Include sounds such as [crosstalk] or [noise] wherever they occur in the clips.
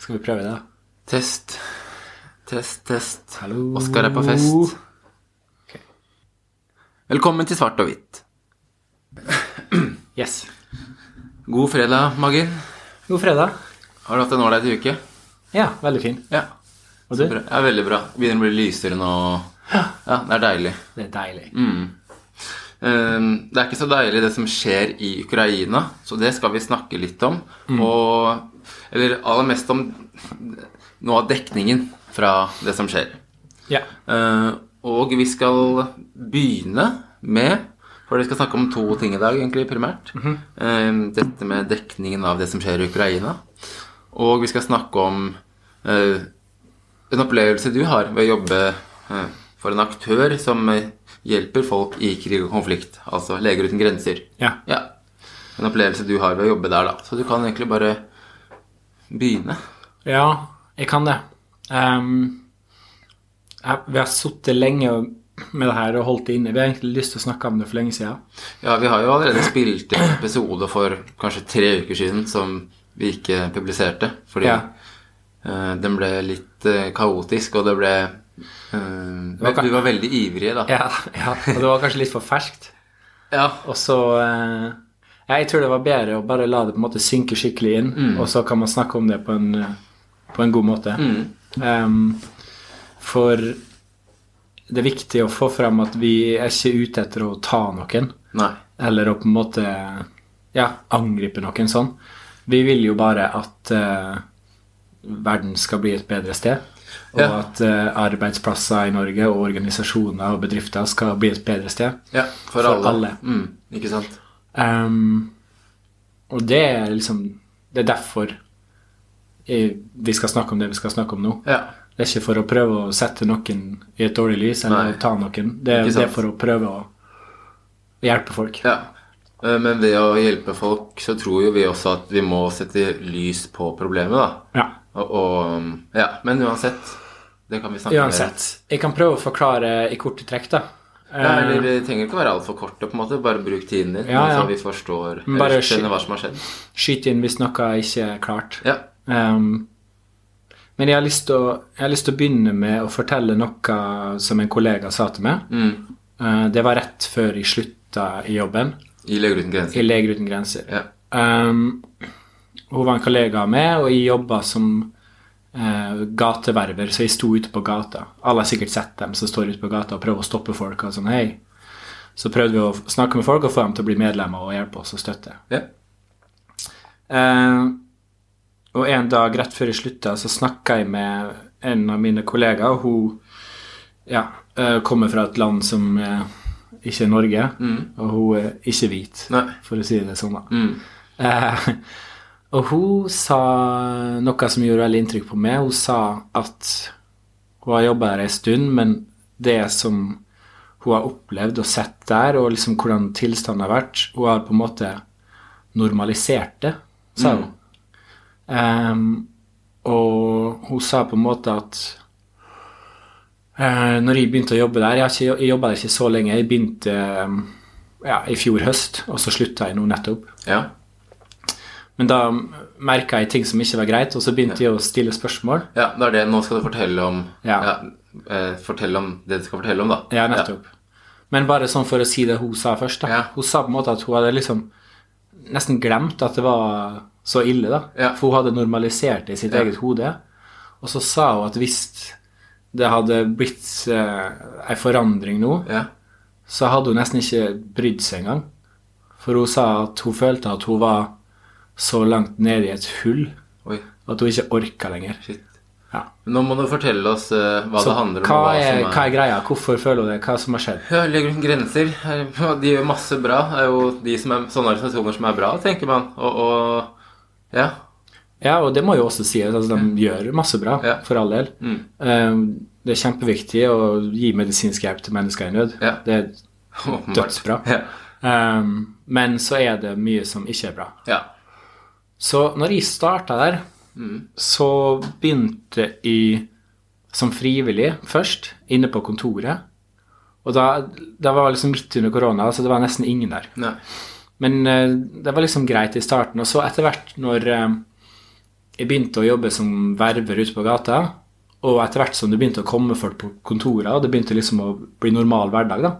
Skal vi prøve det? Test. Test, test. Hallo. Oskar er på fest. Velkommen til Svart og hvitt. Yes. God fredag, Magin. God fredag. Har du hatt en ålreit uke? Ja, veldig fin. Ja. Og du? Ja, veldig bra. Begynner å bli lysere nå. Ja, det er deilig. Det er deilig. Mm. Eh, Det er ikke så deilig det som skjer i Ukraina, så det skal vi snakke litt om. Og Eller aller mest om noe av dekningen fra det som skjer. Ja. Uh, og vi skal begynne med For vi skal snakke om to ting i dag, egentlig, primært. Eh, dette med dekningen av det som skjer i Ukraina. Og vi skal snakke om uh, en opplevelse du har ved å jobbe for en aktør som hjelper folk i krig og konflikt. Altså Leger uten grenser. Ja. Ja. En opplevelse du har ved å jobbe der, da. Så du kan egentlig bare begynne. Ja, jeg kan det. Um, jeg, vi har sittet lenge med det her og holdt det inne. Vi har egentlig lyst til å snakke om det for lenge siden. Ja, vi har jo allerede spilt inn episode for kanskje tre uker siden som vi ikke publiserte. Fordi Ja. uh, den ble litt uh, kaotisk, og det ble eh, var ka- Vi var veldig ivrige, da. Ja, ja, og det var kanskje litt for ferskt. Ja. Og så ja, Jeg tror det var bedre å bare la det på en måte synke skikkelig inn, og så kan man snakke om det på en, eh, på en god måte. Ehm, for det er viktig å få frem at vi er ikke ute etter å ta noen, Nei. eller å på en måte ja, angripe noen sånn. Vi vil jo bare at uh, verden skal bli et bedre sted. Og Ja. at uh, arbeidsplasser i Norge og organisasjoner og bedrifter skal bli et bedre sted. Ja, for, For alle. alle. Mm, ikke sant? Ehm, og det er liksom Det er derfor vi skal snakke om det vi skal snakke om nå. Ja. Det er ikke for å prøve å sette noen i et dårlig lys eller Nei. ta noen. Det er, det er for å prøve å hjelpe folk. ja. Eh, Men ved å hjelpe folk, så tror jo vi også at vi må sette lys på problemet, da. Ja. Og, og Ja. Men uansett. Det kan vi snakke om. Uansett. Jeg kan prøve å forklare i korte trekk, da. Ja, Eh, eller Det trenger ikke å være altfor korte. på en måte, Bare bruk tiden din, Ja, ja. så vi forstår bare skjønner hva som har skjedd. Skyt inn hvis noe ikke er klart. Ja. Um, men jeg har, å, jeg har lyst til å begynne med å fortelle noe som en kollega sa til meg. Mm. Uh, det var rett før jeg slutta i jobben I Leger uten i grenser. Leger uten grenser. Ja. Um, hun var en kollega av meg, og jeg jobba som eh, gateverver, så jeg sto ute på gata. Alle har sikkert sett dem som står ute på gata og prøver å stoppe folk. og sånn, hei. Så prøvde vi å snakke med folk og få dem til å bli medlemmer og hjelpe oss og støtte. ja. Eh, og en dag rett før jeg slutta, så snakka jeg med en av mine kollegaer, hun ja, eh, kommer fra et land som eh, ikke er Norge, og hun er ikke hvit, Nei. for å si det sånn. da. Mm. Og hun sa noe som gjorde veldig inntrykk på meg. Hun sa at hun har jobba her en stund, men det som hun har opplevd og sett der, og liksom hvordan tilstanden har vært Hun har på en måte normalisert det, sa hun. Ehm, og hun sa på en måte at uh, når jeg begynte å jobbe der Jeg, jeg jobba der ikke så lenge. Jeg begynte um, ja, i fjor høst, og så slutta jeg nå nettopp. ja. Men da merka jeg ting som ikke var greit, og så begynte jeg å stille spørsmål. Ja, det er det. Nå skal du fortelle om Ja. eh, Fortelle om det du skal fortelle om, da. Ja, nettopp. Men bare sånn for å si det hun sa først. da. Ja. Hun sa på en måte at hun hadde liksom nesten glemt at det var så ille. da. Ja. For hun hadde normalisert det i sitt Ja. eget hode. Og så sa hun at hvis det hadde blitt eh, ei forandring nå, Ja. så hadde hun nesten ikke brydd seg engang. For hun sa at hun følte at hun var så langt ned i et hull Oi, at hun ikke orka lenger. shit. Ja. Nå må du fortelle oss uh, hva Så det handler om. hva er, hva er greia? Hvorfor føler hun det? Hva som har skjedd? Ja, legger hun grenser. [laughs] De gjør masse bra. Det er jo de som er, sånne organisasjoner som er bra, tenker man. Og, og ja. Ja, og det må jo også sies. Altså, de gjør masse bra, Ja. for all del. Mm. Um, Det er kjempeviktig å gi medisinsk hjelp til mennesker i nød. Ja. Det er [laughs] dødsbra. Ja. Um, men så er det mye som ikke er bra. ja. Så når jeg starta der, Mm. så begynte jeg som frivillig først, inne på kontoret. Og da, det var liksom midt under korona, så det var nesten ingen der. Nei. Men eh, det var liksom greit i starten. Og så etter hvert når eh, jeg begynte å jobbe som verver ute på gata. Og etter hvert som det begynte å komme folk på kontorene, og det begynte liksom å bli normal hverdag, da,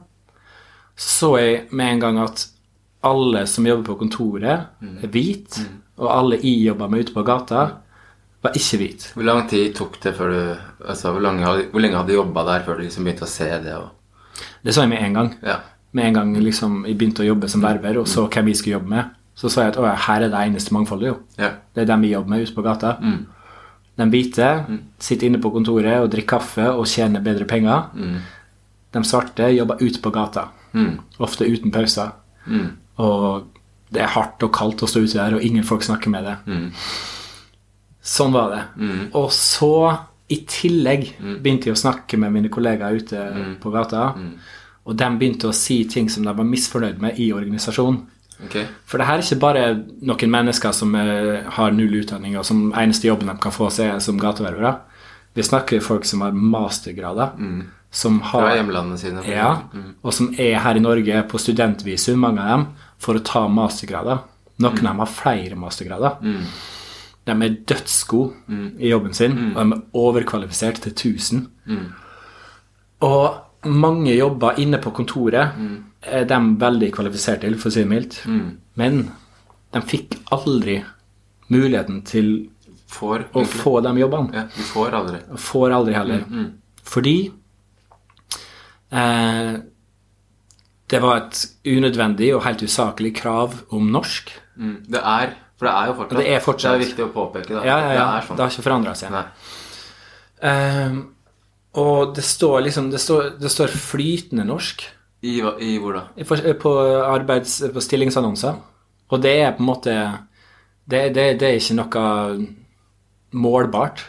så jeg med en gang at alle som jobber på kontoret, er hvite, og alle jeg jobba med ute på gata, var ikke hvite. Hvor lang tid tok det før du altså, hvor, lange, hvor lenge hadde du jobba der før du liksom begynte å se det? Og, Det sa jeg med en gang. ja. Med en gang liksom, jeg begynte å jobbe som verver og så hvem vi skulle jobbe med, så sa jeg at her er det eneste mangfoldet, jo. Ja. Det er dem vi jobber med ute på gata. De hvite sitter inne på kontoret og drikker kaffe og tjener bedre penger. De svarte jobber ute på gata, ofte uten pauser. Og det er hardt og kaldt å stå ute der, og ingen folk snakker med det. Sånn var det. Og så, i tillegg, begynte jeg å snakke med mine kollegaer ute på gata. Og de begynte å si ting som de var misfornøyd med i organisasjonen. Okay. For det her er ikke bare noen mennesker som eh, har null utdanning, og som eneste jobben de kan få seg, som gateververe. Vi snakker folk som har mastergrader. Som har, Fra hjemlandene sine. ja, og som er her i Norge på studentvisum, mange av dem, for å ta mastergrader. Noen av dem har flere mastergrader. De er dødsgode i jobben sin, og de er overkvalifisert til 1000. Og mange jobber inne på kontoret er de veldig kvalifisert til, for å si det mildt. Men de fikk aldri muligheten til Får. å få de jobbene. Ja, de får aldri. Får aldri heller. Fordi eh, det var et unødvendig og helt usaklig krav om norsk. Mm. Det er For det er jo fortsatt Det er fortsatt. Det er viktig å påpeke. Da. Ja, ja, ja. Det sånn. Det har ikke forandra seg. Eh, og det står liksom Det står, det står flytende norsk I, I hvor da? på, arbeids, på stillingsannonser. Og det er på en måte Det, det, det er ikke noe målbart.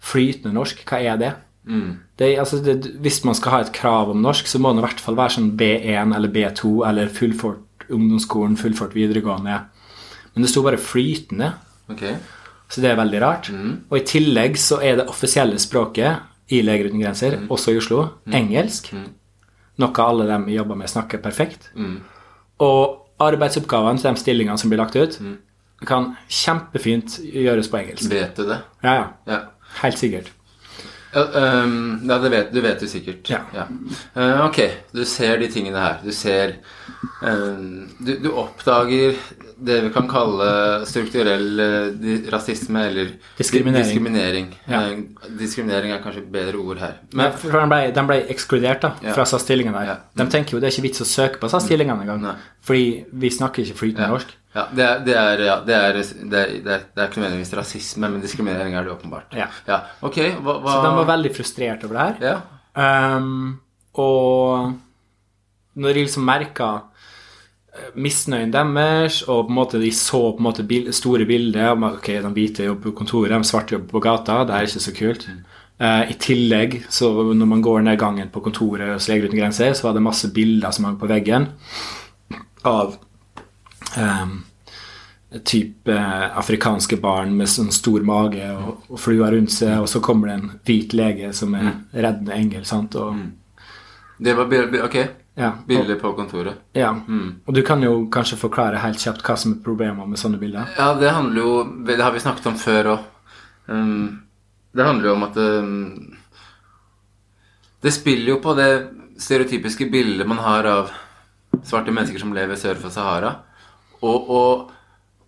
Flytende norsk, hva er det? Det, er- altså det hvis man skal ha et krav om norsk, så må det i hvert fall være sånn B1 eller B2 eller fullført ungdomsskolen, fullført videregående. Men det sto bare flytende, Okay. så det er veldig rart. Og i tillegg så er det offisielle språket i Leger uten grenser, også i Oslo, engelsk. Noe alle dem vi jobber med, snakker perfekt. Og arbeidsoppgavene til de stillingene som blir lagt ut, kan kjempefint gjøres på engelsk. Vet du det? Ja, ja. Ja. Helt sikkert. Ja, ehm, ja det vet, du vet du sikkert. Ja. Eh, ok, du ser de tingene her. Du ser ehm, du, du oppdager det vi kan kalle strukturell uh, rasisme eller Diskriminering. diskriminering. Ja. Uh, diskriminering er kanskje et bedre ord her. Men for de ble, de ble ekskludert da, Ja. fra SAS-stillingene. der. Ja. De tenker jo det er ikke vits å søke på SAS-stillingene engang. Fordi vi snakker ikke flytende Ja. norsk. Ja, det er, det er, ja, det er, det er, det er, det ikke nødvendigvis rasisme, men diskriminering er det åpenbart. Ja. Ok, hva, hva Så de var veldig frustrert over det her. Ja. Um, og når de liksom merka eh, misnøyen deres, og på en måte de så på en måte bil, store bilder om ok, de hvite jobber på kontoret, de svarte jobber på gata, det er ikke så kult. Uh, I tillegg, så når man går ned gangen på kontoret hos Leger uten grenser, så var det masse bilder som hang på veggen av type eh, afrikanske barn med sånn stor mage og, og flua rundt seg, og så kommer det en hvit lege som er reddende engel, sant, og Det var bil- bil- Ok, ja, og, bilder på kontoret. ja. og du kan jo kanskje forklare helt kjapt hva som er problemet med sånne bilder. Ja, det handler jo Det har vi snakket om før òg. Um, det handler jo om at um, Det spiller jo på det stereotypiske bildet man har av svarte mennesker som lever sør for Sahara. Og, og,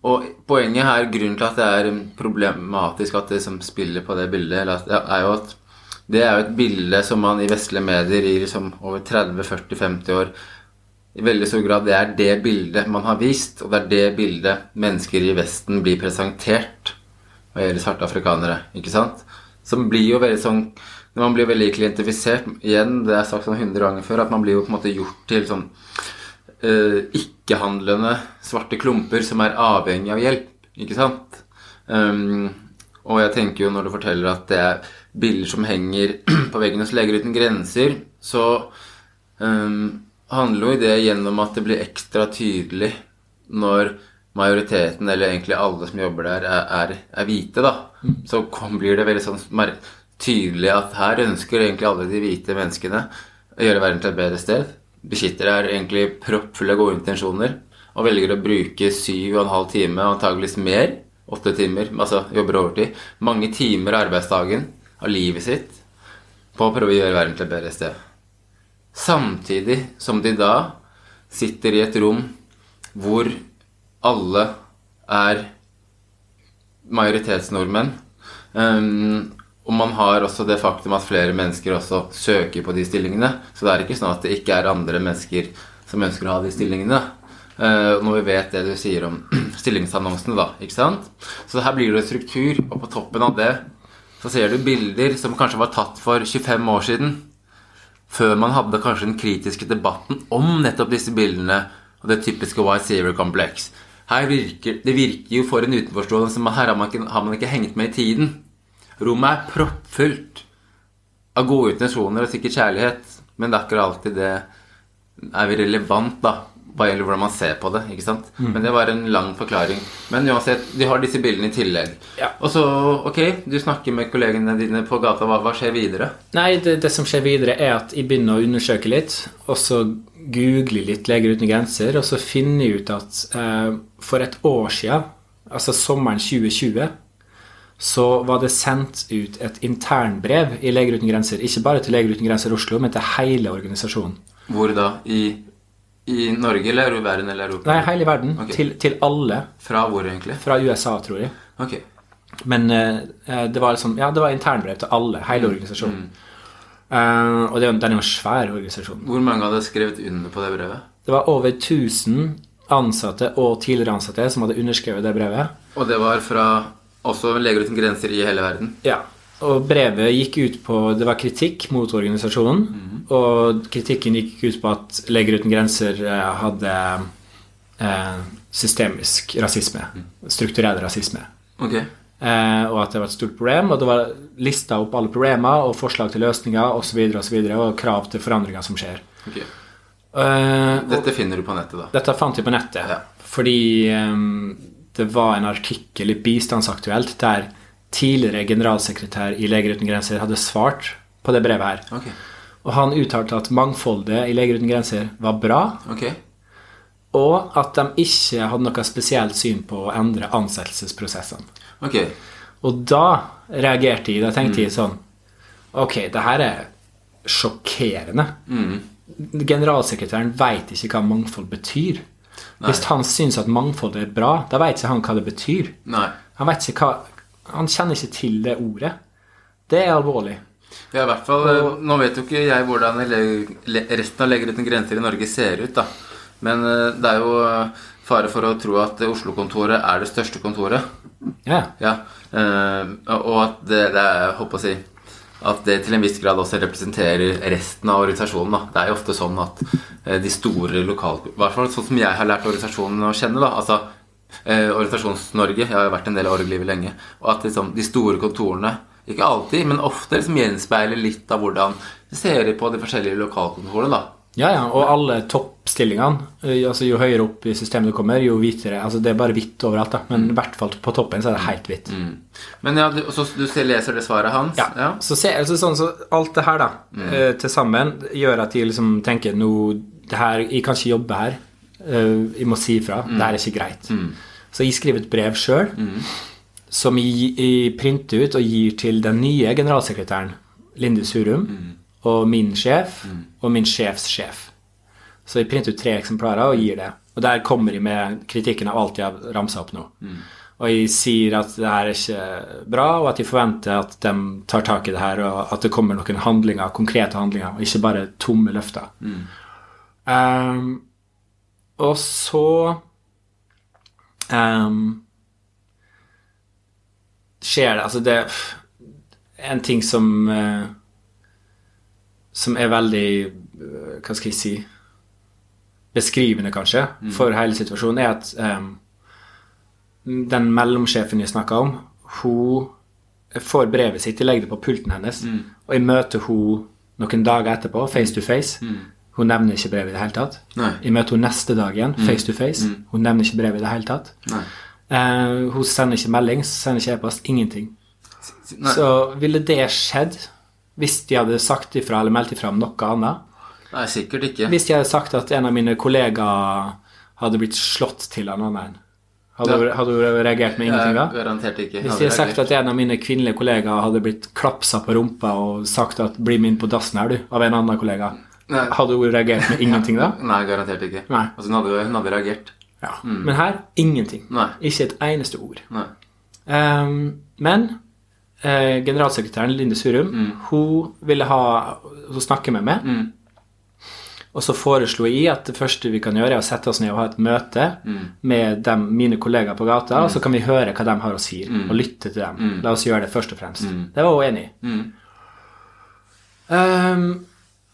og poenget her, grunnen til at det er problematisk at det som spiller på det bildet, er jo at det er jo et bilde som man i vestlige medier i liksom over 30-40-50 år i veldig stor grad det er det bildet man har vist, og det er det bildet mennesker i Vesten blir presentert hva gjelder svarte afrikanere. ikke sant? Som blir jo veldig sånn Man blir veldig klientifisert. Igjen, det er sagt sånn 100 ganger før, at man blir jo på en måte gjort til sånn ikke-handlende svarte klumper som er avhengig av hjelp. Ikke sant? Um, og jeg tenker jo når du forteller at det er bilder som henger [clears throat] på veggen hos Leger uten grenser, så um, handler jo det gjennom at det blir ekstra tydelig når majoriteten, eller egentlig alle som jobber der, er, er, er hvite, da. Så kom, blir det veldig sånn mer tydelig at her ønsker egentlig alle de hvite menneskene å gjøre verden til et bedre sted. Beskyttere er egentlig proppfulle av gode intensjoner og velger å bruke syv og en halv time, antageligvis mer, åtte timer, altså jobber overtid, mange timer av arbeidsdagen av livet sitt på å prøve å gjøre verden til et bedre sted. Samtidig som de da sitter i et rom hvor alle er majoritetsnordmenn. Um, og man har også det faktum at flere mennesker også søker på de stillingene. Så det er ikke sånn at det ikke er andre mennesker som ønsker å ha de stillingene. Uh, når vi vet det du sier om [clears throat] stillingsannonsene, da. ikke sant? Så her blir det struktur, og på toppen av det så ser du bilder som kanskje var tatt for 25 år siden. Før man hadde kanskje den kritiske debatten om nettopp disse bildene og det typiske White Zero Complex. Her virker, det virker jo for en utenforstående som her har man, ikke, har man ikke hengt med i tiden. Rommet er proppfullt av gode intensjoner og sikkert kjærlighet, men det er ikke alltid det er relevant da, hva gjelder hvordan man ser på det. ikke sant? Mm. Men det var en lang forklaring. Men uansett, de har disse bildene i tillegg. Ja. Og så, ok, du snakker med kollegene dine på gata. Hva, hva skjer videre? Nei, det, det, som skjer videre, er at jeg begynner å undersøke litt. Og så google litt Leger uten grenser, og så finner jeg ut at eh, for et år siden, altså sommeren 2020 så var det sendt ut et internbrev i Leger uten grenser. Ikke bare til Leger uten grenser Oslo, men til hele organisasjonen. Hvor da? I, i Norge eller verden eller Europa? Nei, hele verden. Okay. Til, til, alle. Fra hvor egentlig? Fra USA, tror jeg. Ok. Men uh, det var liksom, ja, det var internbrev til alle. Hele mm. organisasjonen. Mm. Uh, og det, den er jo en svær organisasjon. Hvor mange hadde skrevet under på det brevet? Det var over 1000 ansatte og tidligere ansatte som hadde underskrevet det brevet. Og det var fra også Leger uten grenser i hele verden? Ja. Og brevet gikk ut på Det var kritikk mot organisasjonen. Mm. Og kritikken gikk ut på at Leger uten grenser eh, hadde eh, systemisk rasisme. Mm. Strukturell rasisme. Okay. Eh, og at det var et stort problem. Og det var lista opp alle problemer og forslag til løsninger osv. Og, så videre, og, og krav til forandringer som skjer. Okay. Eh, dette finner du på nettet, da? Dette fant jeg på nettet. Ja. Fordi um, det var en artikkel i Bistandsaktuelt der tidligere generalsekretær i Leger uten grenser hadde svart på det brevet her. Okay. Og han uttalte at mangfoldet i Leger uten grenser var bra. Okay. Og at de ikke hadde noe spesielt syn på å endre ansettelsesprosessene. Okay. Og da reagerte jeg. Da tenkte mm. jeg sånn Ok, det her er sjokkerende. Mm. Generalsekretæren veit ikke hva mangfold betyr. Nei. Hvis han syns at mangfold er bra, da veit ikke han hva det betyr. Nei. Han, hva, han kjenner ikke til det ordet. Det er alvorlig. Ja, i hvert fall, og, Nå vet jo ikke jeg hvordan resten av Leger uten grenser i Norge ser ut, da. Men eh, det er jo eh, fare for å tro at Oslo-kontoret er det største kontoret. Ja. ja. Eh, og at det, det er, jeg håper å si at det til en viss grad også representerer resten av organisasjonen. Da. Det er jo ofte sånn at eh, de store lokal... I hvert fall sånn som jeg har lært organisasjonen å kjenne. da, altså eh, Organisasjons-Norge, jeg har vært en del av org-livet lenge, og at liksom, de store kontorene ikke alltid, men ofte liksom gjenspeiler litt av hvordan vi ser på de forskjellige lokalkontorene. da. Ja, ja, og alle toppstillingene. Eh, altså Jo høyere opp i systemet du kommer, jo hvitere. altså Det er bare hvitt overalt, da. men i hvert fall på toppen så er det helt hvitt. Mm. Men ja, du, så du leser det svaret hans? Ja. ja. Så, ser, altså, sånn, så alt det her da, mm. uh, til sammen gjør at jeg liksom tenker nå det her, Jeg kan ikke jobbe her. Uh, jeg må si ifra. Mm. Det her er ikke greit. Mm. Så jeg skriver et brev sjøl mm. som jeg, jeg, printer ut og gir til den nye generalsekretæren, Linde Hurum. Og min sjef mm. og min sjefs sjef. Så jeg printer ut tre eksemplarer og gir det. Og der kommer de med kritikken av alt jeg har ramsa opp nå. Mm. Og jeg sier at det her er ikke bra, og at jeg forventer at de tar tak i det her, og at det kommer noen handlinger, konkrete handlinger, og ikke bare tomme løfter. Mm. Um, og så um, skjer det Altså, det en ting som uh, som er veldig øh, Hva skal jeg si Beskrivende, kanskje, mm. for hele situasjonen, er at um, den mellomsjefen jeg snakka om, hun får brevet sitt, jeg legger det på pulten hennes, mm. og jeg møter hun noen dager etterpå, face to face. Mm. Hun nevner ikke brevet i det hele tatt. Nei. Jeg møter henne neste dag igjen, mm. face to face. Mm. Hun nevner ikke brevet i det hele tatt. Uh, hun sender ikke melding, sender ikke e-post. Ingenting. Nei. Så ville det skjedd hvis de hadde sagt ifra eller meldt ifra om noe annet. Nei, sikkert ikke. Hvis de hadde sagt at en av mine kollegaer hadde blitt slått til en annen. Hadde, Ja. hadde du reagert med ingenting da? Garantert ikke. Hvis de hadde sagt at en av mine kvinnelige kollegaer hadde blitt klapsa på rumpa og sagt at 'bli med inn på dassen her, du', av en annen kollega, Nei. hadde hun reagert med ingenting da? Nei, garantert ikke. Nei. Altså, hun hadde, hun hadde reagert. Ja. Men her ingenting. Nei. Ikke et eneste ord. Ehm, men eh, generalsekretæren Linde Surum, hun ville ha Hun snakke med meg. Mm. Og så foreslo jeg at det første vi kan gjøre, er å sette oss ned og ha et møte med dem, mine kollegaer på gata, og så kan vi høre hva de har å si, og lytte til dem. La oss gjøre det først og fremst. Det var hun enig i. Mm.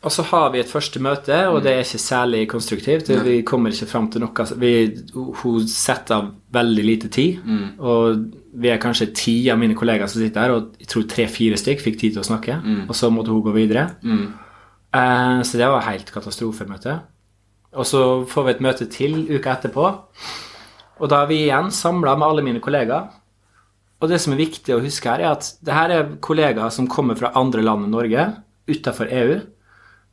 Og så har vi et første møte, og det er ikke særlig konstruktivt. Vi kommer ikke fram til noe vi, Hun setter av veldig lite tid, og vi er kanskje ti av mine kollegaer som sitter her, og jeg tror tre-fire stykk fikk tid til å snakke, og så måtte hun gå videre. Eh, så det var helt katastrofemøte. Og så får vi et møte til uka etterpå, og da er vi igjen samla med alle mine kollegaer. Og det som er viktig å huske her, er at det her er kollegaer som kommer fra andre land enn Norge, utafor EU,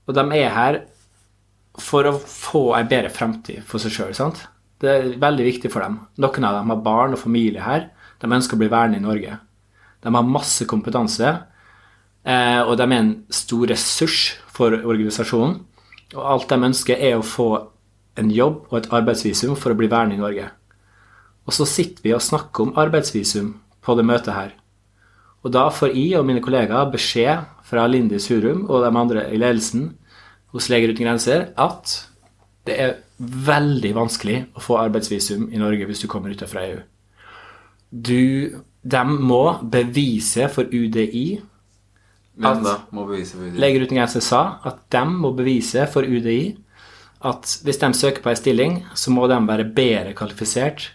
og de er her for å få en bedre fremtid for seg sjøl. Det er veldig viktig for dem. Noen av dem har barn og familie her. De ønsker å bli værende i Norge. De har masse kompetanse, eh, og de er en stor ressurs for organisasjonen. Og alt de ønsker, er å få en jobb og et arbeidsvisum for å bli værende i Norge. Og så sitter vi og snakker om arbeidsvisum på det møtet her. Og da får jeg og mine kollegaer beskjed fra Lindis Hurum og de andre i ledelsen hos Leger uten grenser at det er veldig vanskelig å få arbeidsvisum i Norge hvis du kommer utenfor EU. Du, de må bevise for UDI At- bevise for UDI. Leger uten grenser sa at de må bevise for UDI at hvis de søker på en stilling, så må de være bedre kvalifisert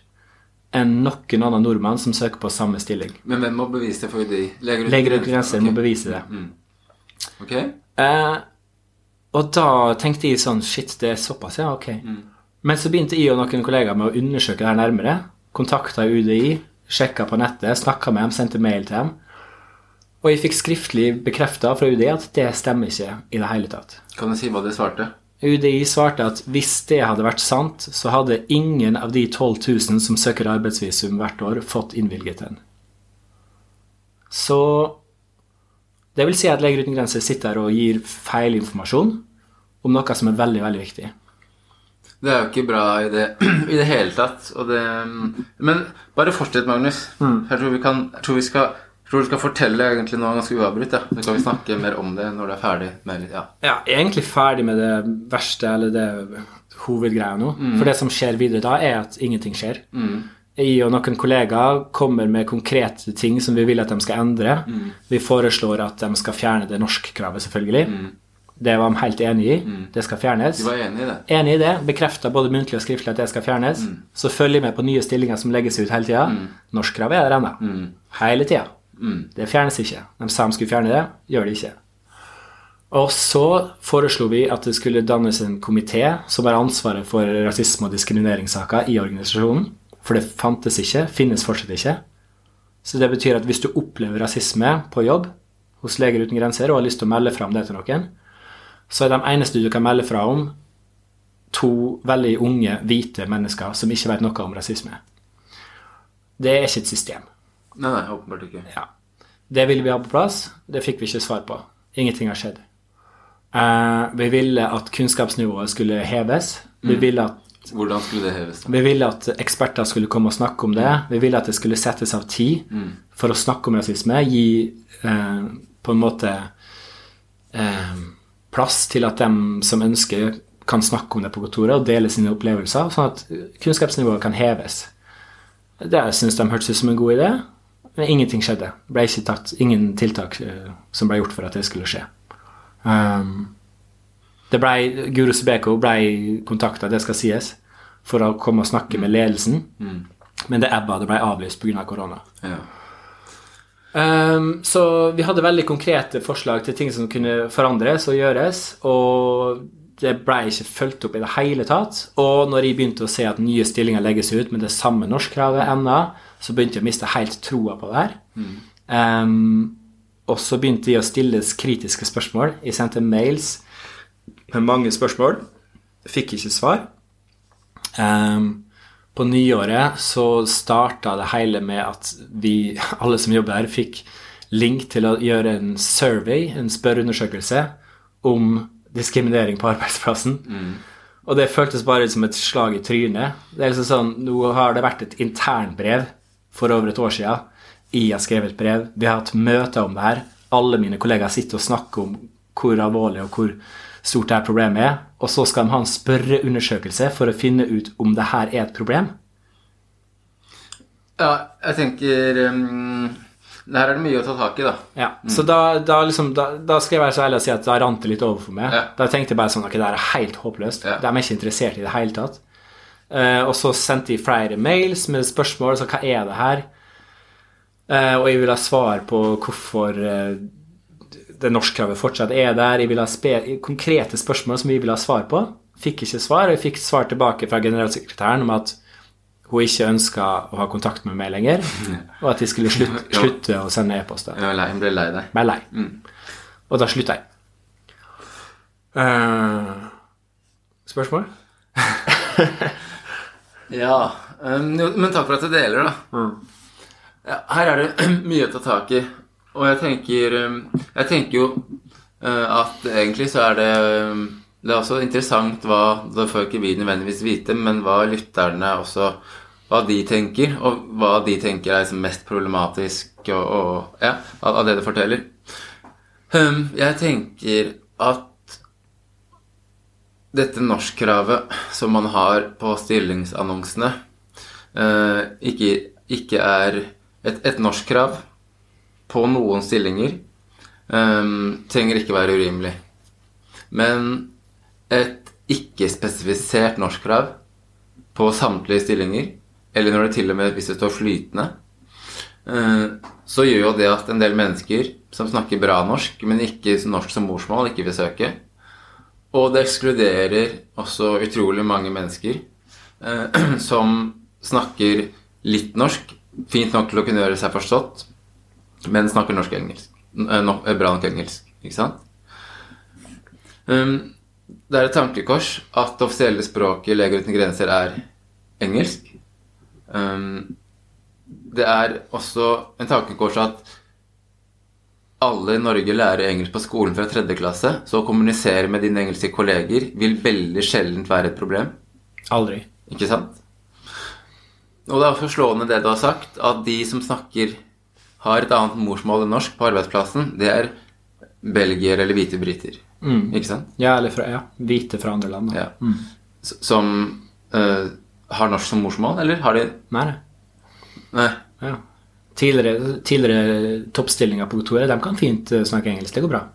enn noen annen nordmann som søker på samme stilling. Men hvem må bevise det for UDI? Leger Leger uten grenser må bevise det. Ok. Eh, og da tenkte jeg sånn Shit, det er såpass, ja, ok. Men så begynte jeg og noen kollegaer med å undersøke det her nærmere. Kontakta UDI, sjekka på nettet, snakka med dem, sendte mail til dem. Og jeg fikk skriftlig bekrefta fra UDI at det stemmer ikke i det hele tatt. Kan du si hva de svarte? UDI svarte at hvis det hadde vært sant, så hadde ingen av de 12 000 som søker arbeidsvisum hvert år, fått innvilget den. Så det vil si at Leger uten grenser sitter og gir feil informasjon om noe som er veldig, veldig viktig. Det er jo ikke bra i det, [clears throat] i det hele tatt. Det, men bare fortsett, Magnus. Jeg tror vi kan Jeg tror vi skal tror du skal fortelle egentlig noe ganske uavbrutt. Ja. Så kan vi snakke mer om det når du er ferdig. Med, ja. Ja, egentlig ferdig med det verste, eller det hovedgreia nå. For det som skjer videre da, er at ingenting skjer. Jeg og noen kollegaer kommer med konkrete ting som vi vil at de skal endre. Vi foreslår at de skal fjerne det norskkravet, selvfølgelig. Det var de helt enig i. Det skal fjernes. Du var enig i det? Enig i det. Bekrefta både muntlig og skriftlig at det skal fjernes. Så følger vi med på nye stillinger som legges ut hele tida. Norskkravet er der ennå. Hele tida. Det fjernes ikke. De sa de skulle fjerne det, gjør det ikke. Og så foreslo vi at det skulle dannes en komité som har ansvaret for rasisme- og diskrimineringssaker i organisasjonen. For det fantes ikke, finnes fortsatt ikke. Så det betyr at hvis du opplever rasisme på jobb hos Leger uten grenser og har lyst til å melde fra om det til noen, så er de eneste du kan melde fra om, to veldig unge, hvite mennesker som ikke vet noe om rasisme. Det er ikke et system. Nei, nei, åpenbart ikke. Ja. Det ville vi ha på plass. Det fikk vi ikke svar på. Ingenting har skjedd. Eh, vi ville at kunnskapsnivået skulle heves. Vi ville at Hvordan skulle det heves? da? vi ville at eksperter skulle komme og snakke om det. Vi ville at det skulle settes av tid for å snakke om rasisme. Gi eh, på en måte eh, plass til at dem som ønsker, kan snakke om det på kontoret og dele sine opplevelser, sånn at kunnskapsnivået kan heves. Det syns de hørtes ut som en god idé, men ingenting skjedde. Ble ikke tatt ingen tiltak uh, som ble gjort for at det skulle skje. Um, det ble, Guro Subeko ble kontakta, det skal sies, for å komme og snakke med ledelsen. Men det ebba, det ble avlyst pga. Av korona. Ja. Um, så vi hadde veldig konkrete forslag til ting som kunne forandres og gjøres, og det ble ikke fulgt opp i det hele tatt. Og når jeg begynte å se at nye stillinger legges ut med det samme norskkravet ennå, så begynte jeg å miste helt troa på det her. Um, og så begynte de å stilles kritiske spørsmål. Jeg sendte mails med mange spørsmål. Fikk ikke svar. Um, på nyåret så starta det hele med at vi, alle som jobber her, fikk link til å gjøre en survey, en spørreundersøkelse, om diskriminering på arbeidsplassen. Og det føltes bare som et slag i trynet. Det er liksom sånn, Nå har det vært et internbrev for over et år siden. Jeg har skrevet et brev. Vi har hatt møter om det her. Alle mine kollegaer sitter og snakker om hvor alvorlig og hvor stort det her problemet er. Og så skal de ha en spørreundersøkelse for å finne ut om det her er et problem. Ja, jeg tenker um, Her er det mye å ta tak i, da. Ja, Så da, da, liksom, da, da skal jeg være så ærlig å si at da rant det litt over for meg. Ja. Da tenkte jeg bare sånn Ok, det her er helt håpløst. Ja. De er ikke interessert i det hele tatt. Eh, og så sendte jeg flere mails med spørsmål. Så hva er det her? Uh, og jeg ville ha svar på hvorfor uh, det norskkravet fortsatt er der. Jeg ville ha konkrete spørsmål som vi ville ha svar på. Fikk ikke svar. og Jeg fikk svar tilbake fra generalsekretæren om at hun ikke ønska å ha kontakt med meg lenger, [laughs] og at jeg skulle slutte, slutte å sende e-poster. Jeg ble lei, jeg ble lei deg. Lei. Og da slutta jeg. Uh, spørsmål? [laughs] Ja, um, men takk for at du deler, da. Ja, her er det [clears throat] mye å ta tak i. Og jeg tenker um, Jeg tenker jo uh, at egentlig så er det um, Det er også interessant hva Det får ikke vi nødvendigvis vite, men hva lytterne også Hva de tenker, og hva de tenker er liksom mest problematisk og, og Ja, av, av det du forteller. Um, jeg tenker at dette norskkravet som man har på stillingsannonsene, eh, ikke, ikke er et, et norskkrav på noen stillinger eh, trenger ikke være urimelig. Men et ikke-spesifisert norskkrav på samtlige stillinger, eller når det til og med hvis det står flytende, eh, så gjør jo det at en del mennesker som snakker bra norsk, men ikke norsk som morsmål, ikke vil søke. Og det ekskluderer også utrolig mange mennesker eh, [clears throat] som snakker litt norsk, fint nok til å kunne gjøre seg forstått, men snakker norsk engelsk. Eh, no, eh, bra nok engelsk, ikke sant? Um, det er et tankekors at det offisielle språket i Leger uten grenser er engelsk. Um, det er også en tankekors at alle i Norge lærer engelsk på skolen fra tredje klasse, så å kommunisere med dine engelske kolleger vil veldig sjeldent være et problem. Aldri. Ikke sant? Og det er også slående det du har sagt, at de som snakker har et annet morsmål enn norsk på arbeidsplassen, det er belgier eller hvite briter. Ikke sant? Ja, eller fra, ja, hvite fra andre land. Ja. Mm. Som uh, har norsk som morsmål, eller har de nei. Nei. Ja. Tidligere, tidligere toppstillinger på kontoret de kan fint eh, snakke engelsk. Det går bra.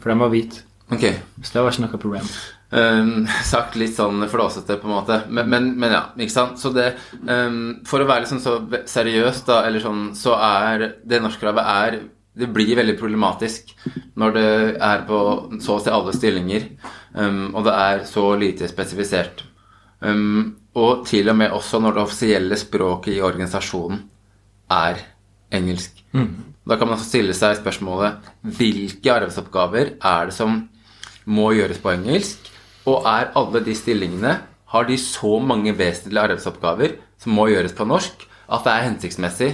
For de var hvite. Okay. Så det var ikke noe problem. Um, [laughs] sagt litt sånn flåsete, på en måte. Men, men, men ja, ikke sant. Så det um, For å være liksom så seriøs, da, eller sånn, så er det norskkravet er Det blir veldig problematisk når det er på så å si alle stillinger, um, og det er så lite spesifisert. Og til og med også når det offisielle språket i organisasjonen er engelsk. Da kan man stille seg spørsmålet hvilke arbeidsoppgaver er det som må gjøres på engelsk, og er alle de stillingene har de så mange vesentlige arbeidsoppgaver som må gjøres på norsk, at det er hensiktsmessig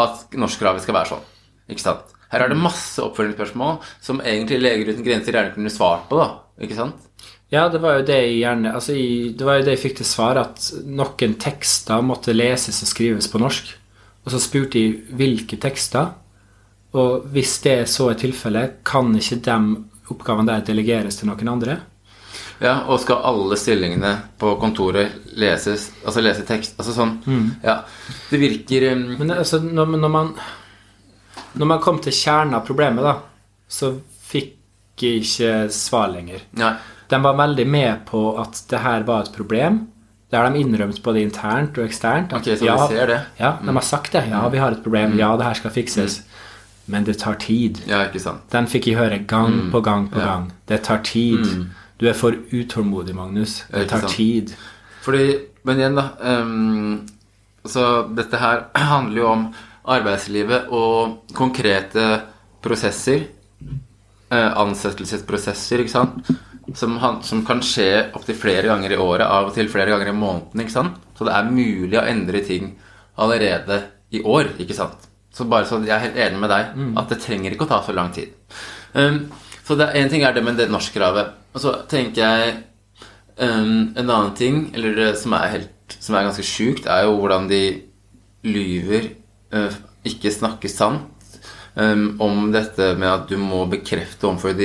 at norskkravet skal være sånn. Ikke sant? Her er det masse oppfølgingsspørsmål som egentlig Leger uten grenser gjerne kunne svart på, da. Ikke sant? Ja, det var jo det jeg gjerne altså, Det var jo det jeg fikk til svar, at noen tekster måtte leses og skrives på norsk. Og så spurte de hvilke tekster. Og hvis det så er tilfellet, kan ikke de oppgavene der delegeres til noen andre? Ja, og skal alle stillingene på kontoret leses, altså lese tekst Altså sånn Ja. Det virker um, Men altså, når, når man Når man kom til kjernen av problemet, da, så fikk jeg ikke svar lenger. Nei. De var veldig med på at det her var et problem. Det har de innrømt både internt og eksternt. Ok, så vi ser det. Ja, de har sagt det. Ja, vi har et problem. Ja, det her skal fikses. Men det tar tid. Ja, ikke sant. Den fikk jeg høre gang på gang på Ja. gang. Det tar tid. Du er for utålmodig, Magnus. Det tar tid. Fordi, men igjen, da Um, Så dette her [clears throat] handler jo om arbeidslivet og konkrete prosesser. eh, ansettelsesprosesser, ikke sant. Som, han, som kan skje opptil flere ganger i året, av og til flere ganger i måneden. ikke sant? Så det er mulig å endre ting allerede i år, ikke sant? Så bare så jeg er helt enig med deg at det trenger ikke å ta så lang tid. Um, så en ting er det med det norskkravet. Og så tenker jeg um, En annen ting, eller det som er, helt, som er ganske sjukt, er jo hvordan de lyver, uh, ikke snakker sant, um, om dette med at du må bekrefte overfor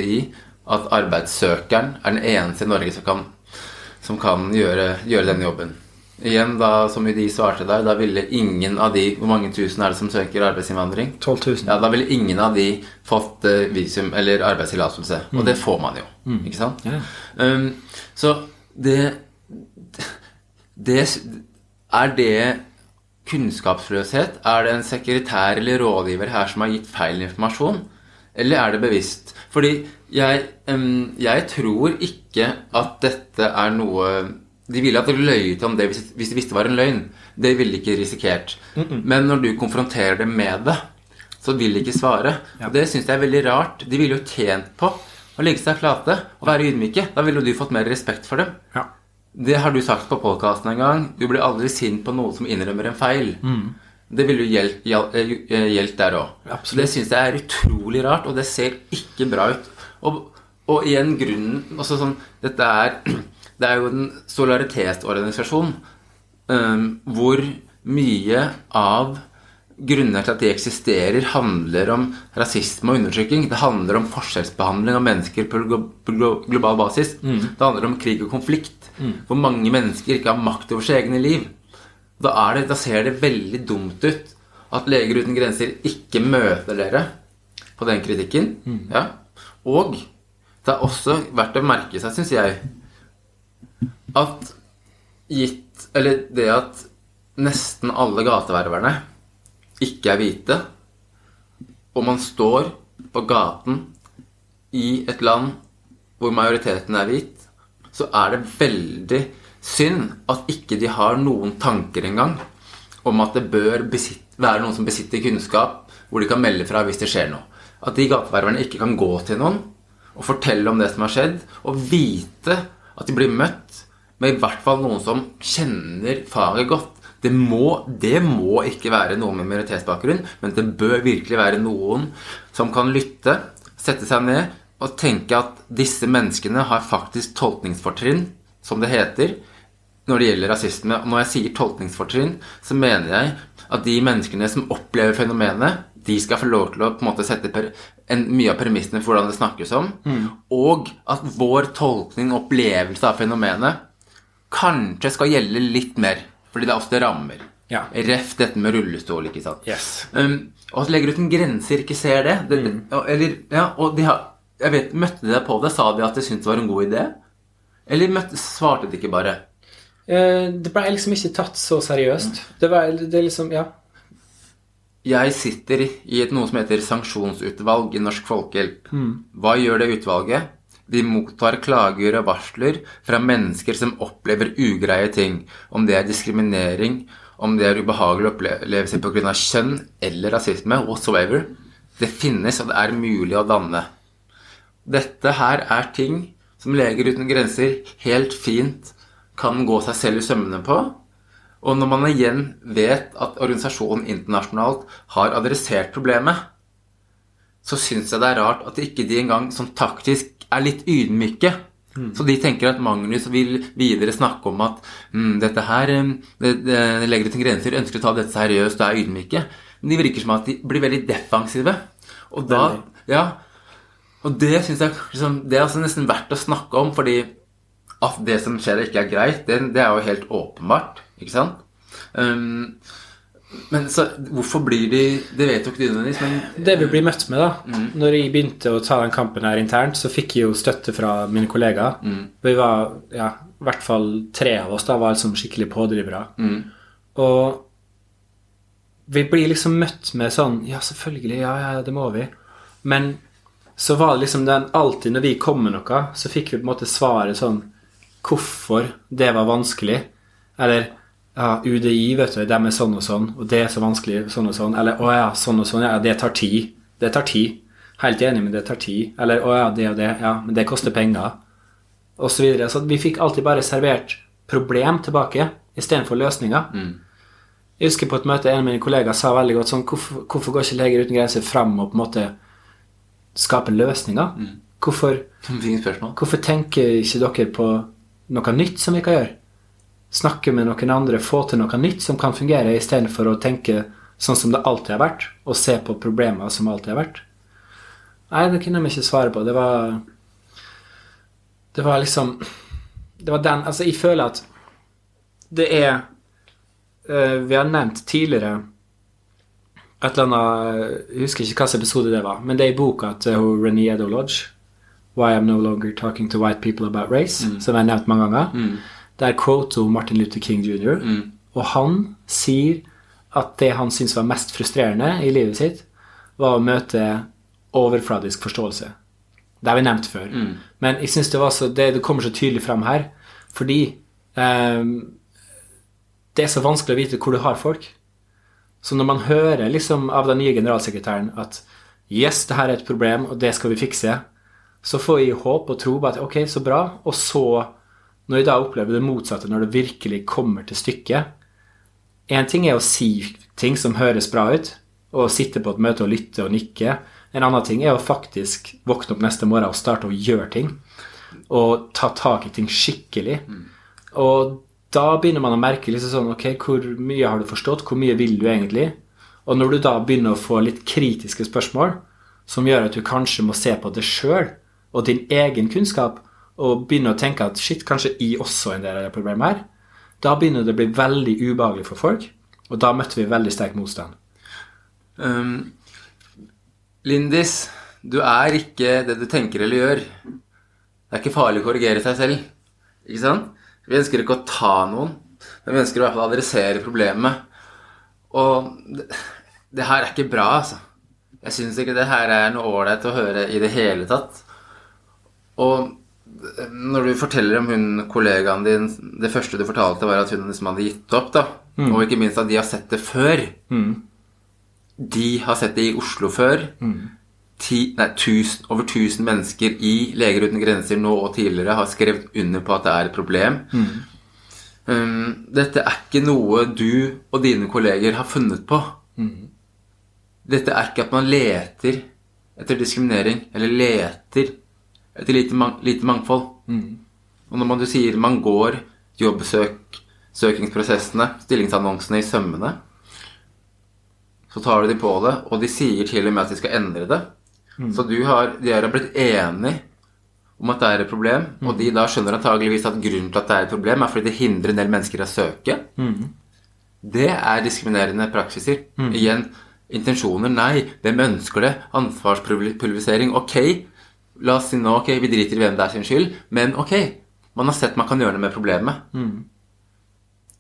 at arbeidssøkeren er den eneste i Norge som kan, som kan gjøre, gjøre den jobben. Igjen, da, som UDI svarte der, da ville ingen av de Hvor mange tusen er det som søker arbeidsinnvandring? 12 000. Ja, Da ville ingen av de fått eh, visum eller arbeidstillatelse. Og det får man jo. Ikke sant? Yeah. Um, så det Det Er det kunnskapsløshet? Er det en sekretær eller rådgiver her som har gitt feil informasjon? Eller er det bevisst? Fordi jeg, jeg tror ikke at dette er noe De ville at du løyet om det hvis, de visste det var en løgn. Det ville de ikke risikert. Men når du konfronterer dem med det, så vil de ikke svare. Ja. det syns jeg er veldig rart. De ville jo tjent på å legge seg flate og være ydmyke. Da ville du fått mer respekt for dem. Ja. Det har du sagt på podkasten en gang. Du blir aldri sint på noen som innrømmer en feil. Det ville jo gjeldt, gjel- eh, gjeldt der òg. Det syns jeg er utrolig rart, og det ser ikke bra ut. Og, og igjen grunnen også sånn, Dette er [clears throat] Det er jo en solidaritetsorganisasjon um, hvor mye av grunnene til at de eksisterer, handler om rasisme og undertrykking. Det handler om forskjellsbehandling av mennesker på glo glo global basis. Det handler om krig og konflikt. Hvor mange mennesker ikke har makt over sitt egne liv. Da, det, da ser det veldig dumt ut at Leger uten grenser ikke møter dere på den kritikken. Ja. Og det er også verdt å merke seg, syns jeg, at gitt Eller det at nesten alle gateververne ikke er hvite, og man står på gaten i et land hvor majoriteten er hvit, så er det veldig synd at ikke de har noen tanker engang om at det bør være noen som besitter kunnskap, hvor de kan melde fra hvis det skjer noe. At de gateververne ikke kan gå til noen og fortelle om det som har skjedd, og vite at de blir møtt med i hvert fall noen som kjenner faget godt. Det må, det må ikke være noen med minoritetsbakgrunn, men det bør virkelig være noen som kan lytte, sette seg ned og tenke at disse menneskene har faktisk tolkningsfortrinn, som det heter, når det gjelder rasisme. Og når jeg sier tolkningsfortrinn, så mener jeg at de menneskene som opplever fenomenet, de skal få lov til å på en måte sette per, en, mye av premissene for hvordan det snakkes om, og at vår tolkning og opplevelse av fenomenet kanskje skal gjelde litt mer, fordi det er det rammer. Ja. Ref dette med rullestol, ikke sant. Yes. Um, og at Legger uten grenser ikke ser det. det og, eller, ja, og de har, jeg vet, Møtte de deg på det? Sa de at de syntes det var en god idé? Eller møtte, svarte de ikke bare? Eh, det ble liksom ikke tatt så seriøst. Det var det liksom Ja. Jeg sitter i et noe som heter sanksjonsutvalg i Norsk Folkehjelp. Hva gjør det utvalget? De mottar klager og varsler fra mennesker som opplever ugreie ting. Om det er diskriminering, om det er ubehagelige opplevelser pga. kjønn eller rasisme, whatsoever. Det finnes, og det er mulig å danne. Dette her er ting som Leger uten grenser helt fint kan gå seg selv i sømmene på. Og når man igjen vet at organisasjonen internasjonalt har adressert problemet, så syns jeg det er rart at ikke de engang sånn taktisk er litt ydmyke. Så de tenker at Magnus vil videre snakke om at mm, dette her eh, det, det, Leger uten grenser ønsker å ta dette seriøst og er ydmyke. Men de virker som at de blir veldig defensive. Og da Ja. Og det syns jeg liksom, Det er altså nesten verdt å snakke om, fordi at det som skjer, ikke er greit, det, det er jo helt åpenbart. Ikke sant? Um, men så hvorfor blir de Det vet jo ikke du nødvendigvis, men Det vi blir møtt med, da Når jeg begynte å ta den kampen her internt, så fikk jeg jo støtte fra mine kollegaer. Vi var, ja, i hvert fall tre av oss da var liksom skikkelig pådrivere. Og vi blir liksom møtt med sånn Ja, selvfølgelig, ja, ja, det må vi. Men så var det liksom den Alltid når vi kom med noe, så fikk vi på en måte svaret sånn Hvorfor det var vanskelig. Eller ja, UDI, vet du, de er sånn og sånn, og det er så vanskelig sånn og sånn. Eller å ja, sånn og sånn, ja, det tar tid. Det tar tid. Helt enig, men det tar tid. Eller å ja, det og det, ja, men det koster penger. og så videre. Så vi fikk alltid bare servert problem tilbake istedenfor løsninger. Jeg husker på et møte en av mine kollegaer sa veldig godt sånn Hvorfor, hvorfor går ikke Leger uten grenser fram og på en måte skape løsninger? Hvorfor, hvorfor tenker ikke dere på noe nytt som vi kan gjøre? Snakke med noen andre, få til noe nytt som kan fungere, istedenfor å tenke sånn som det alltid har vært, og se på problemer som alltid har vært? Nei, det kunne de ikke svare på. Det var Det var liksom Det var den Altså, jeg føler at det er eh, Vi har nevnt tidligere et eller annet Jeg husker ikke hvilken episode det var, men det er i boka til hun Renee Edo Lodge. Why I'm no longer talking to white people about race, som jeg har nevnt mange ganger. Der quoter hun Martin Luther King jr., og han sier at det han syntes var mest frustrerende i livet sitt, var å møte overfladisk forståelse. Det har vi nevnt før. Men jeg synes det, var så, det, det kommer så tydelig frem her, fordi um, det er så vanskelig å vite hvor du har folk. Så når man hører liksom av den nye generalsekretæren at yes, det her er et problem, og det skal vi fikse, så får jeg håp og tro på at ok, så bra. Og så, når jeg da opplever det motsatte, når det virkelig kommer til stykket En ting er å si ting som høres bra ut, og sitte på et møte og lytte og nikke. En annen ting er å faktisk våkne opp neste morgen og starte å gjøre ting. Og ta tak i ting skikkelig. Og da begynner man å merke liksom sånn Ok, hvor mye har du forstått? Hvor mye vil du egentlig? Og når du da begynner å få litt kritiske spørsmål, som gjør at du kanskje må se på det sjøl og din egen kunnskap, og begynner å tenke at shit, kanskje jeg også er en del av det problemet her, da begynner det å bli veldig ubehagelig for folk. Og da møtte vi veldig sterk motstand. Um, Lindis, du er ikke det du tenker eller gjør. Det er ikke farlig å korrigere seg selv. Ikke sant? Vi ønsker ikke å ta noen, men vi ønsker i hvert fall å adressere problemet. Og det, det her er ikke bra, altså. Jeg syns ikke det her er noe ålreit å høre i det hele tatt. Og når du forteller om hun kollegaen din Det første du fortalte, var at hun liksom hadde gitt opp, da. Og ikke minst at de har sett det før. De har sett det i Oslo før. Ti, nei, tusen, over 1000 mennesker i Leger uten grenser nå og tidligere har skrevet under på at det er et problem. Um, dette er ikke noe du og dine kolleger har funnet på. Dette er ikke at man leter etter diskriminering, eller leter etter lite, lite mangfold. Og når man, du sier man går jobbsøkingsprosessene, stillingsannonsene i sømmene, så tar de på det, og de sier til og med at de skal endre det. Så du har, de har blitt enige om at det er et problem, og de da skjønner antageligvis at grunnen til at det er et problem, er fordi det hindrer en del mennesker å søke. Det er diskriminerende praksiser. Igjen, intensjoner, nei. Hvem ønsker det? Ansvarspulverisering, ok. La oss si nå, ok, vi driter i hvem det er sin skyld, men ok. Man har sett man kan gjøre noe med problemet.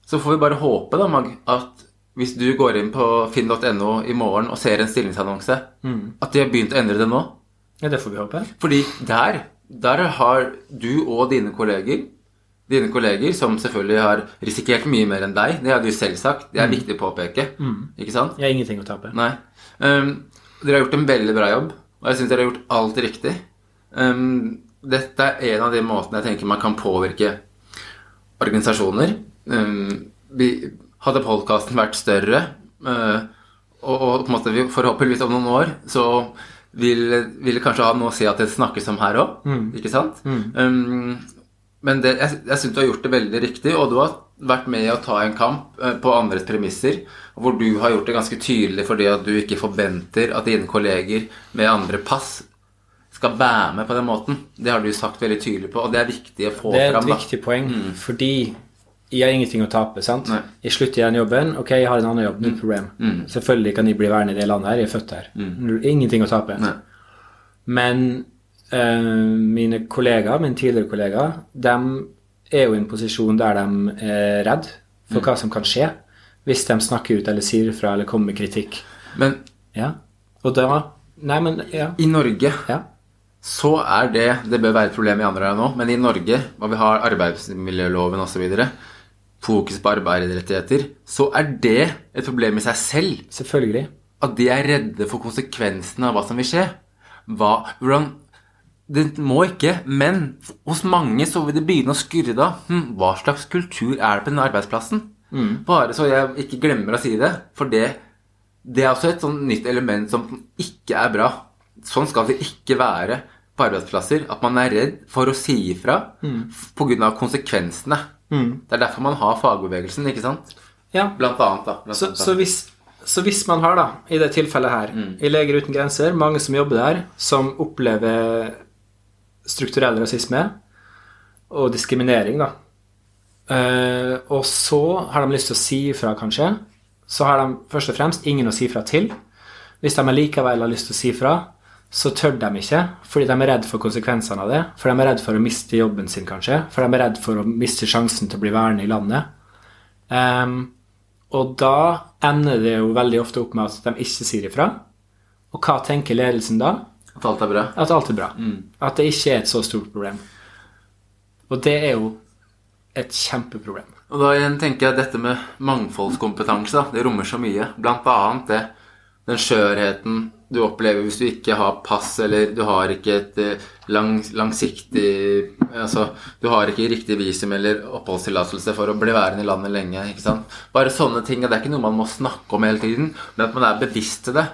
Så får vi bare håpe, da, Mag, at hvis du går inn på finn.no i morgen og ser en stillingsannonse, at de har begynt å endre det nå. Ja, det får vi håpe. Fordi der, der har du og dine kolleger Dine kolleger, som selvfølgelig har risikert mye mer enn deg, det har du selv sagt. Det er viktig å påpeke. Ikke sant? Jeg har ingenting å tape. Nei. Um, dere har gjort en veldig bra jobb, og jeg syns dere har gjort alt riktig. Um, dette er en av de måtene jeg tenker man kan påvirke organisasjoner. Um, vi, hadde podkasten vært større, uh, og, og på en måte vi, forhåpentligvis om noen år, så vil, vil kanskje ha noe å si at det snakkes om her òg. Ikke sant? Um, men det, jeg, jeg syns du har gjort det veldig riktig, og du har vært med å ta en kamp uh, på andres premisser, hvor du har gjort det ganske tydelig fordi at du ikke forventer at dine kolleger med andre pass skal være med på den måten. Det har du sagt veldig tydelig på, og det er viktig å få fram. Det er et fram. viktig poeng, fordi jeg har ingenting å tape. sant? Nei. Jeg slutter i den jobben. Ok, jeg har en annen jobb. Null problem. Selvfølgelig kan jeg bli værende i det landet her. Jeg er født her. Ingenting å tape. Nei. Men øh, mine kollegaer, mine tidligere kollegaer, de er jo i en posisjon der de er redd for hva som kan skje hvis de snakker ut eller sier fra eller kommer med kritikk. Men Ja. Og da Nei, men Ja. i Norge ja. Så er det Det bør være et problem i andre land nå, men i Norge, hvor vi har arbeidsmiljøloven osv., fokus på arbeiderrettigheter, så er det et problem i seg selv. Selvfølgelig. At de er redde for konsekvensene av hva som vil skje. Hva, hvordan, det må ikke, men hos mange så vil det begynne å skurre da. Hm, hva slags kultur er det på denne arbeidsplassen? Bare så jeg ikke glemmer å si det. For det, det er også et sånn nytt element som ikke er bra. Sånn skal det ikke være på arbeidsplasser. At man er redd for å si ifra pga. konsekvensene. Det er derfor man har fagbevegelsen, ikke sant? Ja. Blant annet, da. Blant Så, annet, så, hvis, så hvis man har, da, i det tilfellet her, i Leger uten grenser, mange som jobber der, som opplever strukturell rasisme og diskriminering, da. Uh, og så har de lyst til å si ifra, kanskje. Så har de først og fremst ingen å si fra til. Hvis de likevel har lyst til å si fra, så tør de ikke, fordi de er redd for konsekvensene av det. For de er redd for å miste jobben sin, kanskje. For de er redd for å miste sjansen til å bli værende i landet. Um, og da ender det jo veldig ofte opp med at de ikke sier ifra. Og hva tenker ledelsen da? At alt er bra. At alt er bra. At det ikke er et så stort problem. Og det er jo et kjempeproblem. Og da igjen tenker jeg at dette med mangfoldskompetanse, det rommer så mye. Blant annet det, den skjørheten du opplever hvis du ikke har pass, eller du har ikke et eh, lang, langsiktig Altså, du har ikke riktig visum eller oppholdstillatelse for å bli værende i landet lenge. ikke sant? Bare sånne ting. Det er ikke noe man må snakke om hele tiden, men at man er bevisst til det.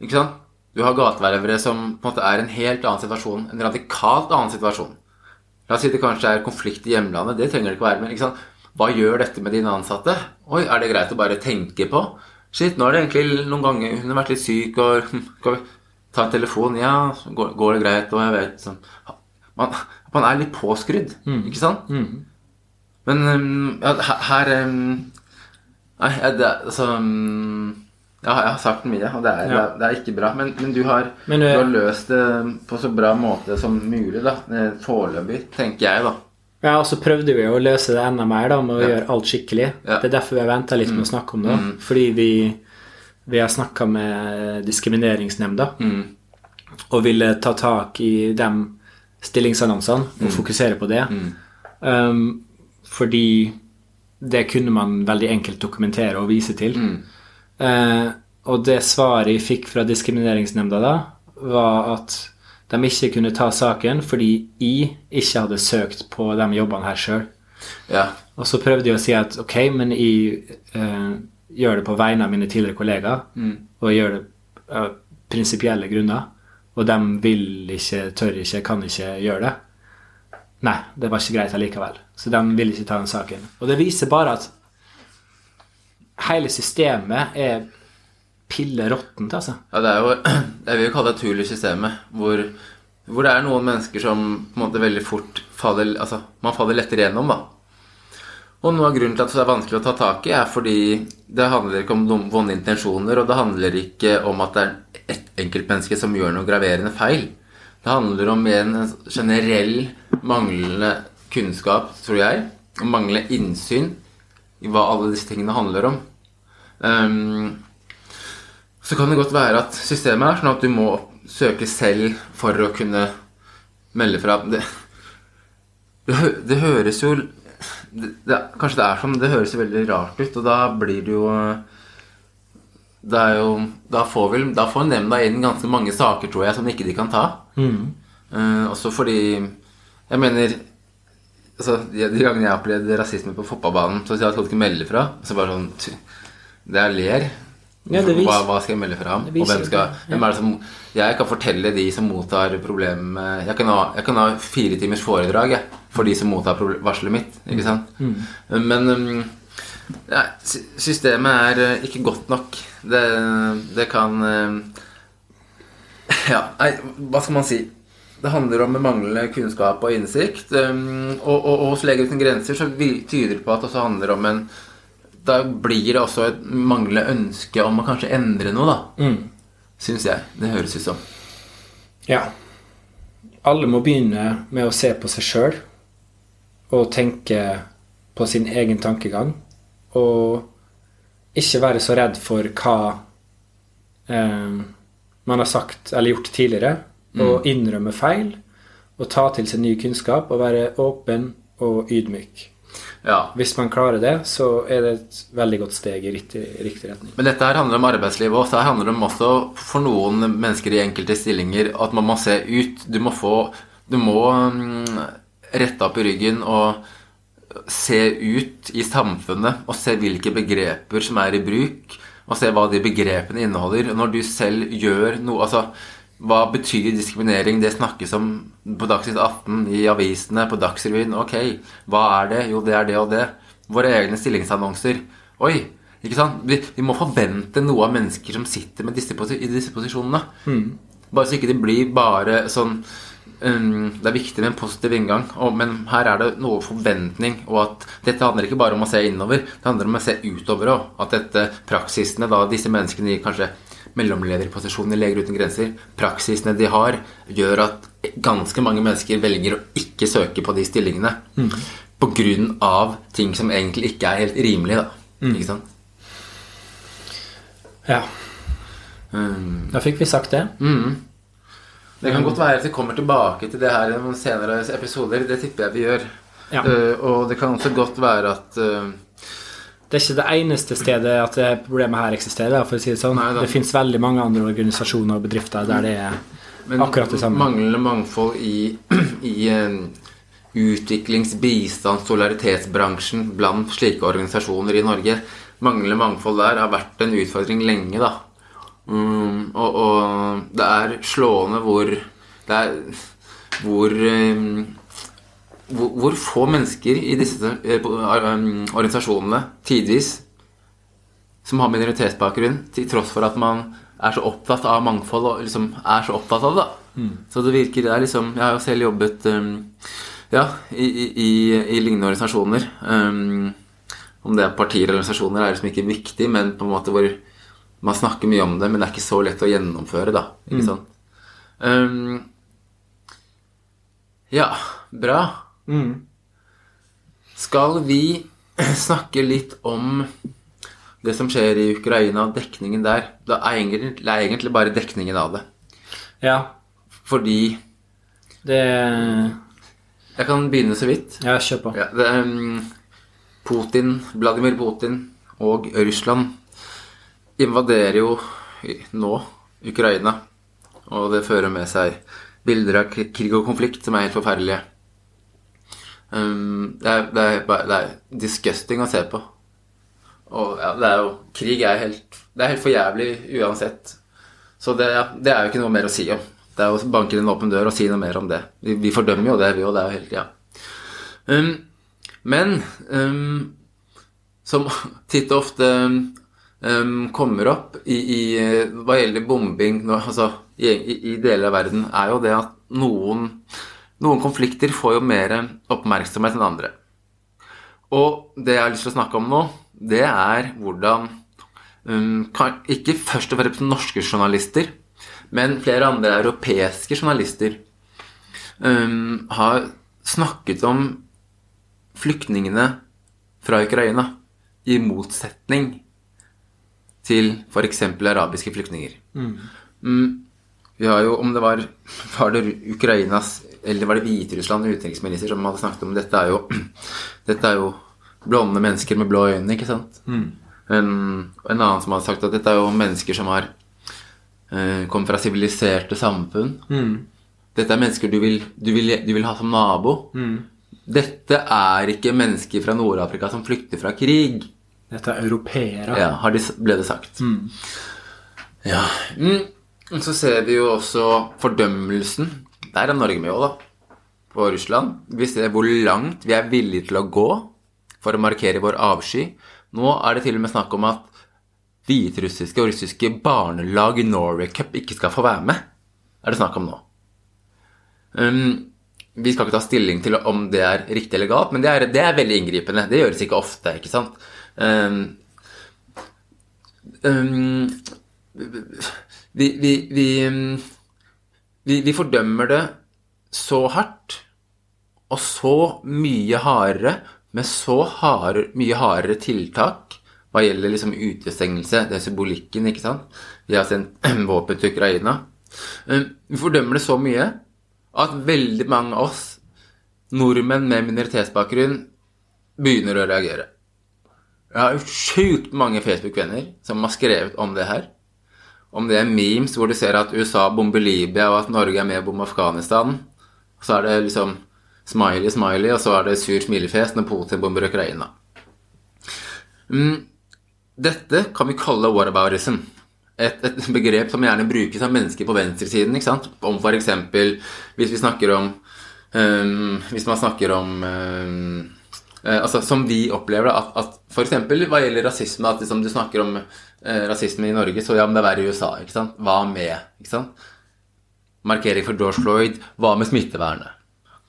Ikke sant? Du har gateververe som på en måte er en helt annen situasjon. En radikalt annen situasjon. La oss si det kanskje er konflikt i hjemlandet. Det trenger det ikke være. Men ikke sant? hva gjør dette med dine ansatte? Oi, er det greit å bare tenke på? Shit, nå er det egentlig noen ganger hun har vært litt syk, og [laughs] skal vi ta en telefon? Ja, går, går det greit? Og jeg vet sånn man, man er litt påskrudd, ikke sant? Men um, ja, her, um, Nei, ja, det, altså um, ja, jeg har sagt mye, og det er, det er, det er ikke bra. Men, men, du, har, Men, du du, har løst det på så bra måte som mulig, da. eh, Foreløpig, tenker jeg, da. Ja, og så prøvde vi å løse det enda mer da, med å Ja. gjøre alt skikkelig. Ja. Det er derfor vi har venta litt med å snakke om det. Fordi vi, vi har snakka med Diskrimineringsnemnda Mm. og ville ta tak i de stillingsannonsene og fokusere på det. Um, fordi det kunne man veldig enkelt dokumentere og vise til. Uh, og det svaret jeg fikk fra Diskrimineringsnemnda da, var at de ikke kunne ta saken fordi jeg ikke hadde søkt på de jobbene her sjøl. Ja. Og så prøvde jeg å si at ok, men jeg eh, gjør det på vegne av mine tidligere kollegaer, og jeg gjør det av prinsipielle grunner, og de vil ikke, tør ikke, kan ikke gjøre det. Nei, det var ikke greit allikevel. Så de vil ikke ta den saken. Og det viser bare at hele systemet er pille råttent, altså. Ja, det er jo [clears throat] Jeg vil vil kalle et hull i systemet, hvor, hvor det er noen mennesker som på en måte veldig fort faller Altså, man faller lettere gjennom, da. Og noe av grunnen til at det er vanskelig å ta tak i, er fordi det handler ikke om vonde intensjoner, og det handler ikke om at det er ett enkeltmenneske som gjør noe graverende feil. Det handler om en generell manglende kunnskap, tror jeg, og manglende innsyn i hva alle disse tingene handler om. Ehm, så kan det godt være at systemet er sånn at du må søke selv for å kunne melde fra. Det, det, høres jo det, det, Kanskje det er sånn, det høres jo veldig rart ut, og da blir det jo det er jo, da får, vel, da får nemnda inn ganske mange saker, tror jeg, som ikke de kan ta. Eh, også fordi Jeg mener altså, De, de gangene jeg opplevde rasisme på fotballbanen, så sier jeg at folk ikke melde fra. Så bare sånn Det er ler. Ja, det hva, hva skal jeg melde fra om? det Og hvem skal hvem er det som Jeg kan fortelle de som mottar problemet Jeg kan ha, jeg kan ha fire timers foredrag jeg, for de som mottar varselet mitt. Ikke sant? Men um, ja, systemet er eh, ikke godt nok. Det, det kan eh, [laughs] Ja, nei, hva skal man si? Det handler om manglende kunnskap og innsikt. Um, og, og, og hos Leger uten grenser så tyder det på at det også handler om en Da blir det også et manglende ønske om å kanskje endre noe, da. Syns jeg. Det høres ut som. Ja. Alle må begynne med å se på seg sjøl og tenke på sin egen tankegang. Og ikke være så redd for hva eh, man har sagt eller gjort tidligere. Og innrømme feil og ta til seg ny kunnskap og være åpen og ydmyk. Ja. Hvis man klarer det, så er det et veldig godt steg i riktig, riktig retning. Men dette her handler om arbeidslivet òg. Det handler om også for noen mennesker i enkelte stillinger at man må se ut. Du må få Du må mm, rette opp i ryggen og se ut i samfunnet og se hvilke begreper som er i bruk, og se hva de begrepene inneholder. Når du selv gjør noe Altså, hva betyr diskriminering? Det snakkes om på Dagsnytt 18, i avisene, på Dagsrevyen. Ok, hva er det? Jo, det er det og det. Våre egne stillingsannonser. Oi, ikke sant? Vi, vi må forvente noe av mennesker som sitter disse, i disse posisjonene. Bare så ikke det blir bare sånn um, Det er viktig med en positiv inngang, og, men her er det noe forventning. Og at dette handler ikke bare om å se innover, det handler om å se utover òg. At dette praksisene, da, disse menneskene gir kanskje mellomlederposisjonen i Leger uten grenser, praksisene de har, gjør at ganske mange mennesker velger å ikke søke på de stillingene. Mm. Av ting som egentlig ikke er helt rimelig, da. Mm. Ikke sant? Ja. Um, da fikk vi sagt det. Mm. Det kan godt være at vi kommer tilbake til det her i noen senere episoder. Det tipper jeg vi gjør. Ja. Uh, og det kan også godt være at uh, det er ikke det eneste stedet at det problemet her eksisterer. for å si Det sånn. Nei, det fins veldig mange andre organisasjoner og bedrifter der det er Men akkurat det samme. Manglende mangfold i, [clears throat] i utviklings-, bistands-, solidaritetsbransjen blant slike organisasjoner i Norge Manglende mangfold der har vært en utfordring lenge, da. Um, og, og, det er slående hvor Det er hvor um, hvor, hvor, få mennesker i disse uh, organisasjonene tidvis som har minoritetsbakgrunn, til tross for at man er så opptatt av mangfold og liksom er så opptatt av det. Mm. Så det virker det er liksom Jeg har jo selv jobbet um, ja, i, i, i, lignende organisasjoner. Um, om det er partier eller organisasjoner, er liksom ikke viktig, men på en måte hvor man snakker mye om det, men det er ikke så lett å gjennomføre, da. Ikke mm. sant? Um, ja, bra. Mm. Skal vi [clears throat] snakke litt om det som skjer i Ukraina, dekningen der? Det er egentlig, det er egentlig bare dekningen av det. Ja. Fordi Det Jeg kan begynne så vidt. Ja, kjør på. Ja, det, um, Putin, Vladimir Putin og Russland invaderer jo nå Ukraina. Og det fører med seg bilder av krig og konflikt som er helt forferdelige. Um, det, er, det, er, det, er, disgusting å se på. Og ja, det er jo Krig er helt Det er helt for jævlig uansett. Så det, det er jo ikke noe mer å si om. Det er å banke inn en åpen dør og si noe mer om det. Vi, vi fordømmer jo det, vi òg. Det er jo helt Ja. Um, men um, som [laughs] titt og ofte kommer opp i, i, hva gjelder bombing altså, i, i, deler av verden, er jo det at noen, noen konflikter får jo mer oppmerksomhet enn andre. Og det jeg har lyst til å snakke om nå, det er hvordan um, kan, Ikke først og fremst norske journalister, men flere andre europeiske journalister um, har snakket om flyktningene fra Ukraina i motsetning til f.eks. arabiske flyktninger. Mm. Um, vi har jo, om det var, var det Ukrainas eller var det Hviterussland utenriksminister som hadde snakket om dette er jo, [clears throat] dette er jo blonde mennesker med blå øyne, ikke sant? Mm. En, en, annen som hadde sagt at dette er jo mennesker som har eh, kommet fra siviliserte samfunn. Mm. Dette er mennesker du vil, du vil, du vil ha som nabo. Mm. Dette er ikke mennesker fra Nord-Afrika som flykter fra krig. Dette er europeere. Ja, de, ble det sagt. Mm. Ja. Mm. Så ser vi jo også fordømmelsen. Der er Norge med òg, da. På Russland. Vi ser hvor langt vi er villige til å gå for å markere vår avsky. Nå er det til og med snakk om at hviterussiske og russiske barnelag i Norway Cup ikke skal få være med. Er det snakk om nå. Um, vi skal ikke ta stilling til om det er riktig eller galt, men det er, det er veldig inngripende. Det gjøres ikke ofte, ikke sant. Um, um, vi, vi, vi, vi, fordømmer det så hardt og så mye hardere med så hard, mye hardere tiltak hva gjelder liksom utestengelse, det er symbolikken, ikke sant. Vi har sendt [clears throat] våpen til Ukraina. Vi fordømmer det så mye at veldig mange av oss nordmenn med minoritetsbakgrunn begynner å reagere. Jeg har sjukt mange Facebook-venner som har skrevet om det her. Om det er memes hvor du ser at USA bomber Libya, og at Norge er med å bombe Afghanistan. Så er det liksom smiley, smiley, og så er det sur smilefjes når Putin bomber Ukraina. Mm, dette kan vi kalle whataboutism. Et, et begrep som gjerne brukes av mennesker på venstresiden. ikke sant? Om f.eks. hvis vi snakker om um, Hvis man snakker om um, uh, altså Som vi opplever at, at f.eks. hva gjelder rasisme At liksom, du snakker om eh, rasisme i Norge, så ja, men det er verre i USA. ikke sant? Hva med? ikke sant? Markering for George Floyd. Hva med smittevernet?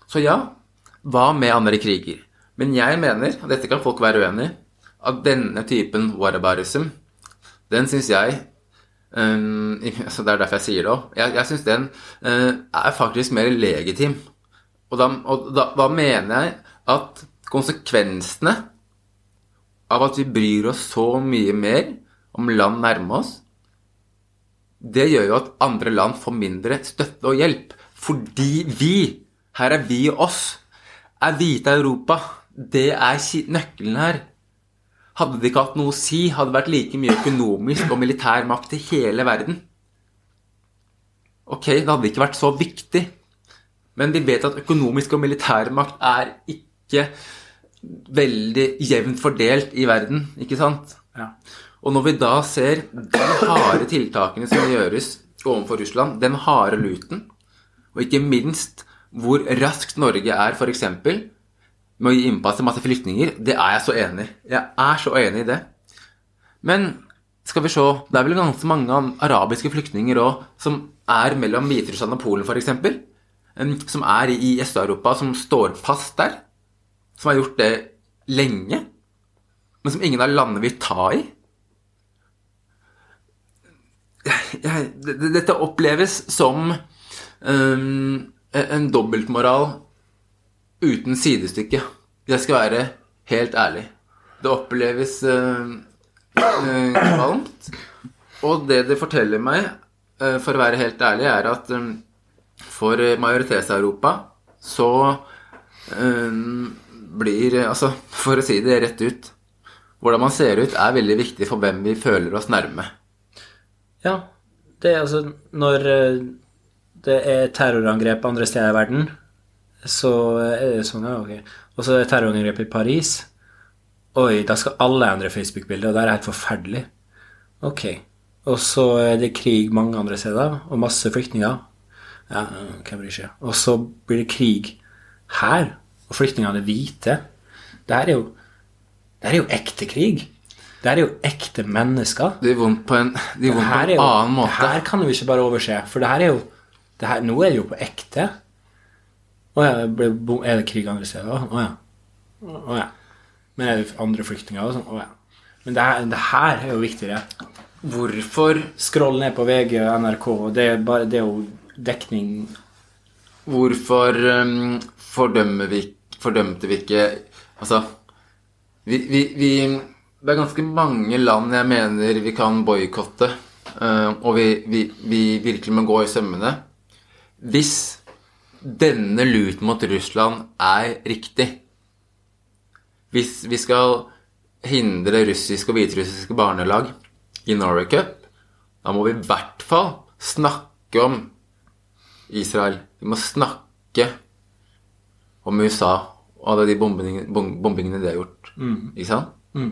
Så ja, hva med andre kriger? Men jeg mener, og dette kan folk være uenig i, at denne typen whataboutism, den syns jeg um, [laughs] så Det er derfor jeg sier det òg. Jeg, jeg syns den uh, er faktisk mer legitim. Og, da, og da, da, mener jeg at konsekvensene av at vi bryr oss så mye mer om land nærme oss, det gjør jo at andre land får mindre støtte og hjelp. Fordi vi, her er vi og oss, er hvite Europa. Det er nøkkelen her. Hadde det ikke hatt noe å si, hadde det vært like mye økonomisk og militær makt i hele verden. Ok, det hadde ikke vært så viktig. Men vi vet at økonomisk og militær makt er ikke veldig jevnt fordelt i verden, ikke sant? Ja. Og når vi da ser de harde tiltakene som gjøres overfor Russland, den harde luten, og ikke minst hvor raskt Norge er f.eks med å gi innpass til masse flyktninger, det er jeg så enig i. Jeg er så enig i det. Men skal vi se Det er vel ganske mange arabiske flyktninger òg som er mellom Hviterussland og Polen, f.eks. Som er i Øst-Europa, som står fast der. Som har gjort det lenge. Men som ingen av landene vil ta i. Dette oppleves som um, en dobbeltmoral uten sidestykke. Jeg skal være helt ærlig. Det oppleves uh, kvalmt. Og det det forteller meg, uh, for å være helt ærlig, er at um, for majoritets-Europa så blir Altså, for å si det rett ut Hvordan man ser ut, er veldig viktig for hvem vi føler oss nærme. Ja. Det er altså Når det er terrorangrep andre steder i verden, så er det sånn, ja, ok. Og så er det terrorangrep i Paris. Oi, da skal alle endre Facebook-bildet, og det er helt forferdelig. Ok. Og så er det krig mange andre steder, og masse flyktninger. Ja, hvem bryr seg? Og så blir det krig her, og flyktningene hvite. Det her er jo, det her er jo ekte krig. Det her er jo ekte mennesker. Det er vondt på en, det er vondt på en jo, annen måte. Det her kan vi ikke bare overse, for det her er jo det her, Nå er det jo på ekte. Å ja, er det krig andre steder? Å ja. Å ja. Men er det andre flyktninger og sånn? Å ja. Men det her, det her, er jo viktigere. Hvorfor Skroll ned på VG og NRK. Det er, bare, det er jo dekning Hvorfor um, vi, fordømte vi ikke Altså vi, vi, vi, Det er ganske mange land jeg mener vi kan boikotte, uh, og vi, virkelig må gå i sømmene. Hvis denne luten mot Russland er riktig. Hvis vi skal hindre russiske og hviterussiske barnelag i Norway Cup, da må vi i hvert fall snakke om Israel. Vi må snakke om USA og alle de bombingene, bombingene de har gjort. Mm. Ikke sant? Mm.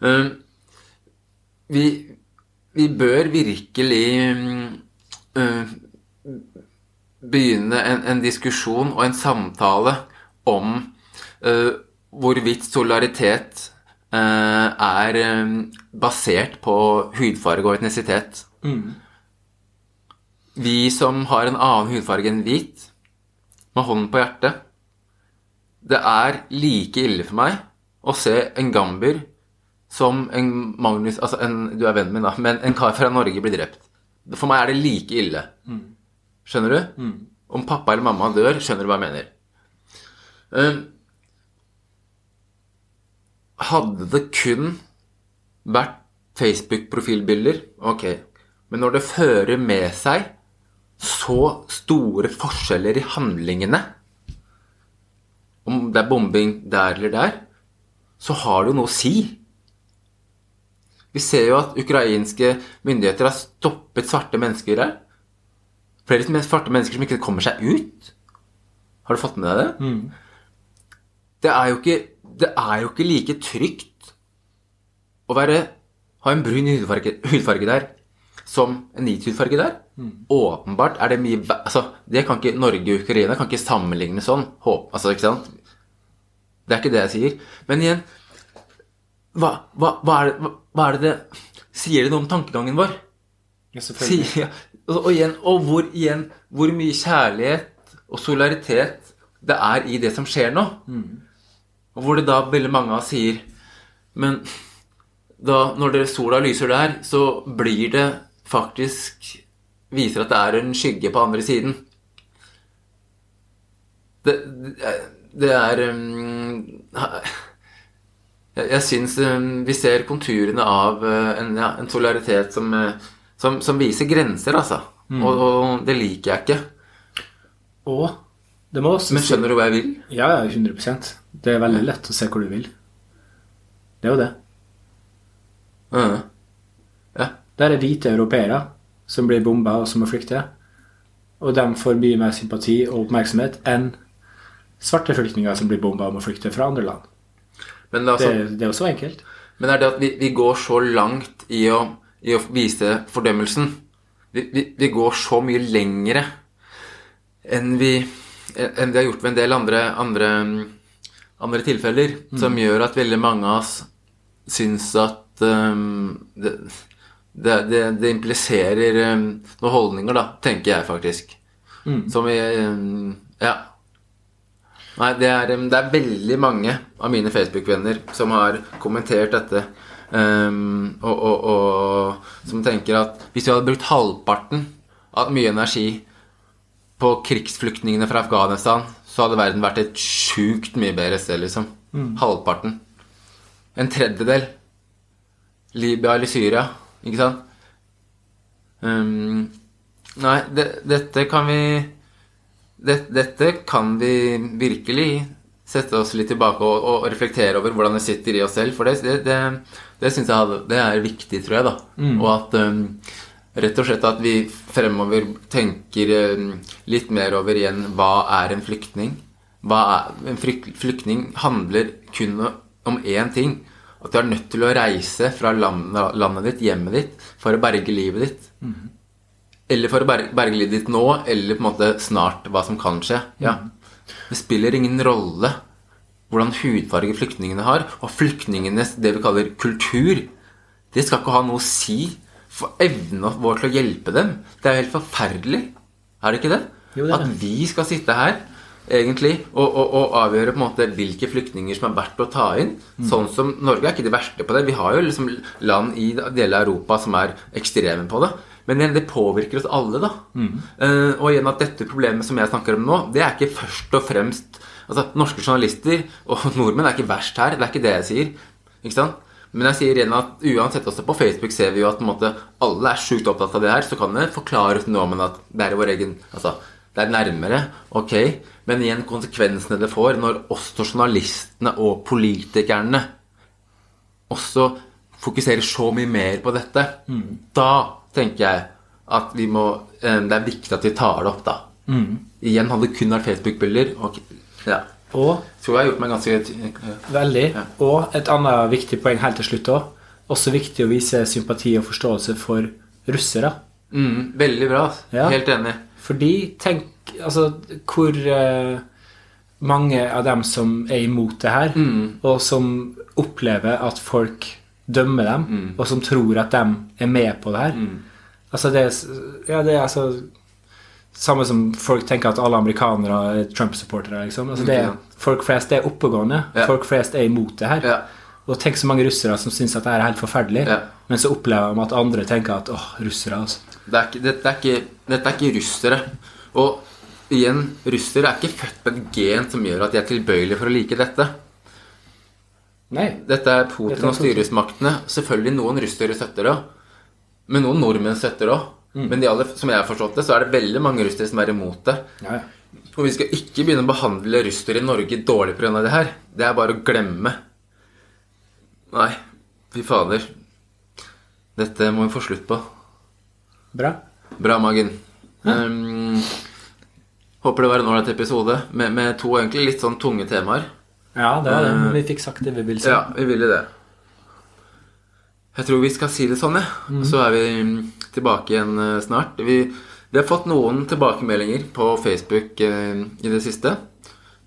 Um, vi, vi, bør virkelig um, begynne en, en, diskusjon og en samtale om uh, hvorvidt solidaritet uh, er um, basert på hudfarge og etnisitet. Mm. Vi som har en annen hudfarge enn hvit, med hånden på hjertet Det er like ille for meg å se en gamber som en Magnus Altså, en, du er vennen min, da, men en kar fra Norge blir drept. For meg er det like ille. Mm. Skjønner du? Mm. Om pappa eller mamma dør, skjønner du hva jeg mener. Uh, hadde det kun vært Facebook-profilbilder, ok, men når det fører med seg så store forskjeller i handlingene Om det er bombing der eller der, så har det jo noe å si. Vi ser jo at ukrainske myndigheter har stoppet svarte mennesker der. Flere svarte mennesker som ikke kommer seg ut. Har du fått med deg det? Det, er jo ikke, det er jo ikke like trygt å være, ha en brun hudfarge, hudfarge der som en hvit hudfarge der. Åpenbart er det mye altså, Det kan ikke Norge og Ukraina kan ikke sammenligne sånn. Håp, altså, ikke sant? Det er ikke det jeg sier. Men igjen Hva, hva, hva, er, det, hva, er det det Sier det noe om tankegangen vår? Ja, selvfølgelig. ja. og, og, igjen, og hvor, igjen, hvor mye kjærlighet og solidaritet det er i det som skjer nå. Og hvor det da veldig mange av sier Men da, når det, sola lyser der, så blir det faktisk Viser at det er en skygge på andre siden. Det, det, det er um, jeg, jeg syns um, vi ser konturene av uh, en, ja, en solidaritet som, uh, som, som viser grenser, altså. Og, og det liker jeg ikke. Og det må også Men skjønner du hva jeg vil? Ja, ja, 100% Det er veldig lett å se hvor du vil. Det er jo det. Mm. ja. Der er hvite europeere som blir bomba og som må flykte. Og de får mye mer sympati og oppmerksomhet enn svarte flyktninger som blir bomba om må flykte fra andre land. Men, altså, Det, det er jo så enkelt. men er det at vi, vi går så langt i å, i å vise fordømmelsen? Vi, vi, vi går så mye lengre enn vi, enn vi har gjort ved en del andre, andre, andre tilfeller, som gjør at veldig mange av oss syns at um, det, det, det, det impliserer um, noen holdninger, da, tenker jeg faktisk. Som i um, Ja. Nei, det er, det er veldig mange av mine Facebook-venner som har kommentert dette. um, og, og, og som tenker at hvis vi hadde brukt halvparten av mye energi på krigsflyktningene fra Afghanistan, så hadde verden vært et sjukt mye bedre sted, liksom. Halvparten. En tredjedel. Libya eller Syria, ikke sant? Um, nei, det, dette kan vi det, Dette kan vi virkelig sette oss litt tilbake og, og reflektere over hvordan det sitter i oss selv. For det, det, det, det syns jeg det er viktig, tror jeg. da. Og at um, rett og slett at vi fremover tenker um, litt mer over igjen hva er en flyktning? Hva er, en flyktning handler kun om én ting. At du er nødt til å reise fra landet, landet ditt, hjemmet ditt, for å berge livet ditt. Eller for å berge, berge livet ditt nå, eller på en måte snart hva som kan skje. Ja. Det spiller ingen rolle hvordan hudfarge flyktningene har, og flyktningenes det vi kaller kultur. Det skal ikke ha noe å si for evnen vår til å hjelpe dem. Det er jo helt forferdelig. Er det ikke det? Jo, det At vi skal sitte her egentlig og, og, og avgjøre på en måte hvilke flyktninger som er verdt å ta inn. Mm. Sånn som Norge er ikke det verste på det. Vi har jo liksom land i deler av Europa som er ekstreme på det. Men igjen, det påvirker oss alle, da. Mm. Uh, og igjen at dette problemet som jeg snakker om nå, det er ikke først og fremst Altså, Norske journalister og [laughs] nordmenn er ikke verst her. Det er ikke det jeg sier. Ikke sant? Men jeg sier igjen at uansett også på Facebook ser vi jo at på en måte, alle er sjukt opptatt av det her. Så kan det forklares noe om at det er vår egen Altså, det er nærmere, ok. Men igjen konsekvensene det får når også journalistene og politikerne også fokuserer så mye mer på dette, da tenker jeg at vi må um, Det er viktig at vi tar det opp, da. Igjen hadde det kun vært Facebook-bilder. ok, Ja. Og Tror jeg har gjort meg ganske eh, veldig. Ja. Og et annet viktig poeng helt til slutt òg. Også viktig å vise sympati og forståelse for russere. mm, Veldig bra. Ja. Helt enig. Fordi tenk altså hvor uh, mange av dem som er imot det her, og som opplever at folk dømmer dem, og som tror at de er med på det her Altså det ja, det er altså Samme som folk tenker at alle amerikanere er Trump-supportere. Liksom. Altså det Mm, folk flest er oppegående. Ja. Folk flest er imot det her. Ja. Og tenk så mange russere som syns at det er helt forferdelig, Ja. men så opplever de at andre tenker at åh, russere, altså. Det er ikke, det, er ikke, dette er ikke russere. Og igjen, russere er ikke født med et gen som gjør at de er tilbøyelige for å like dette. Nei. Dette er Putin Dette er og styresmaktene. Selvfølgelig noen russere støtter det. Men noen nordmenn støtter det òg. Men de alle, som jeg har forstått det, så er det veldig mange russere som er imot det. Ja, ja. Og vi skal ikke begynne å behandle russere i Norge dårlig pga. det her. Det er bare å glemme. Nei, fy fader. Dette må vi få slutt på. Bra. Bra, Magen. Um, håper det var en ålreit episode med, med to egentlig litt sånn tunge temaer. Ja, det var det. Men vi fikk sagt det vi ville si. Ja, vi ville det. Jeg tror vi skal si det sånn, ja. Ja. Så er vi mm, tilbake igjen eh, snart. Vi, vi, har fått noen tilbakemeldinger på Facebook eh, i det siste.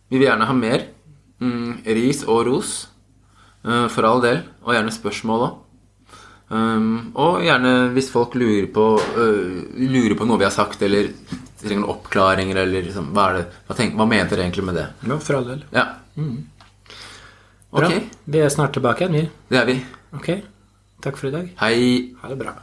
Vi vil gjerne ha mer. Mm, ris og ros. Eh, for all del. Og gjerne spørsmål òg. Um, og gjerne hvis folk lurer på, uh, lurer på noe vi har sagt, eller trenger noen oppklaringer, eller liksom, hva, det, hva, tenk, hva mente dere egentlig med det? Ja, for all del. Ja. Mm. Bra. Vi er snart tilbake igjen, vi. Det er vi. Ok. Takk for i dag. Hei. Ha det bra.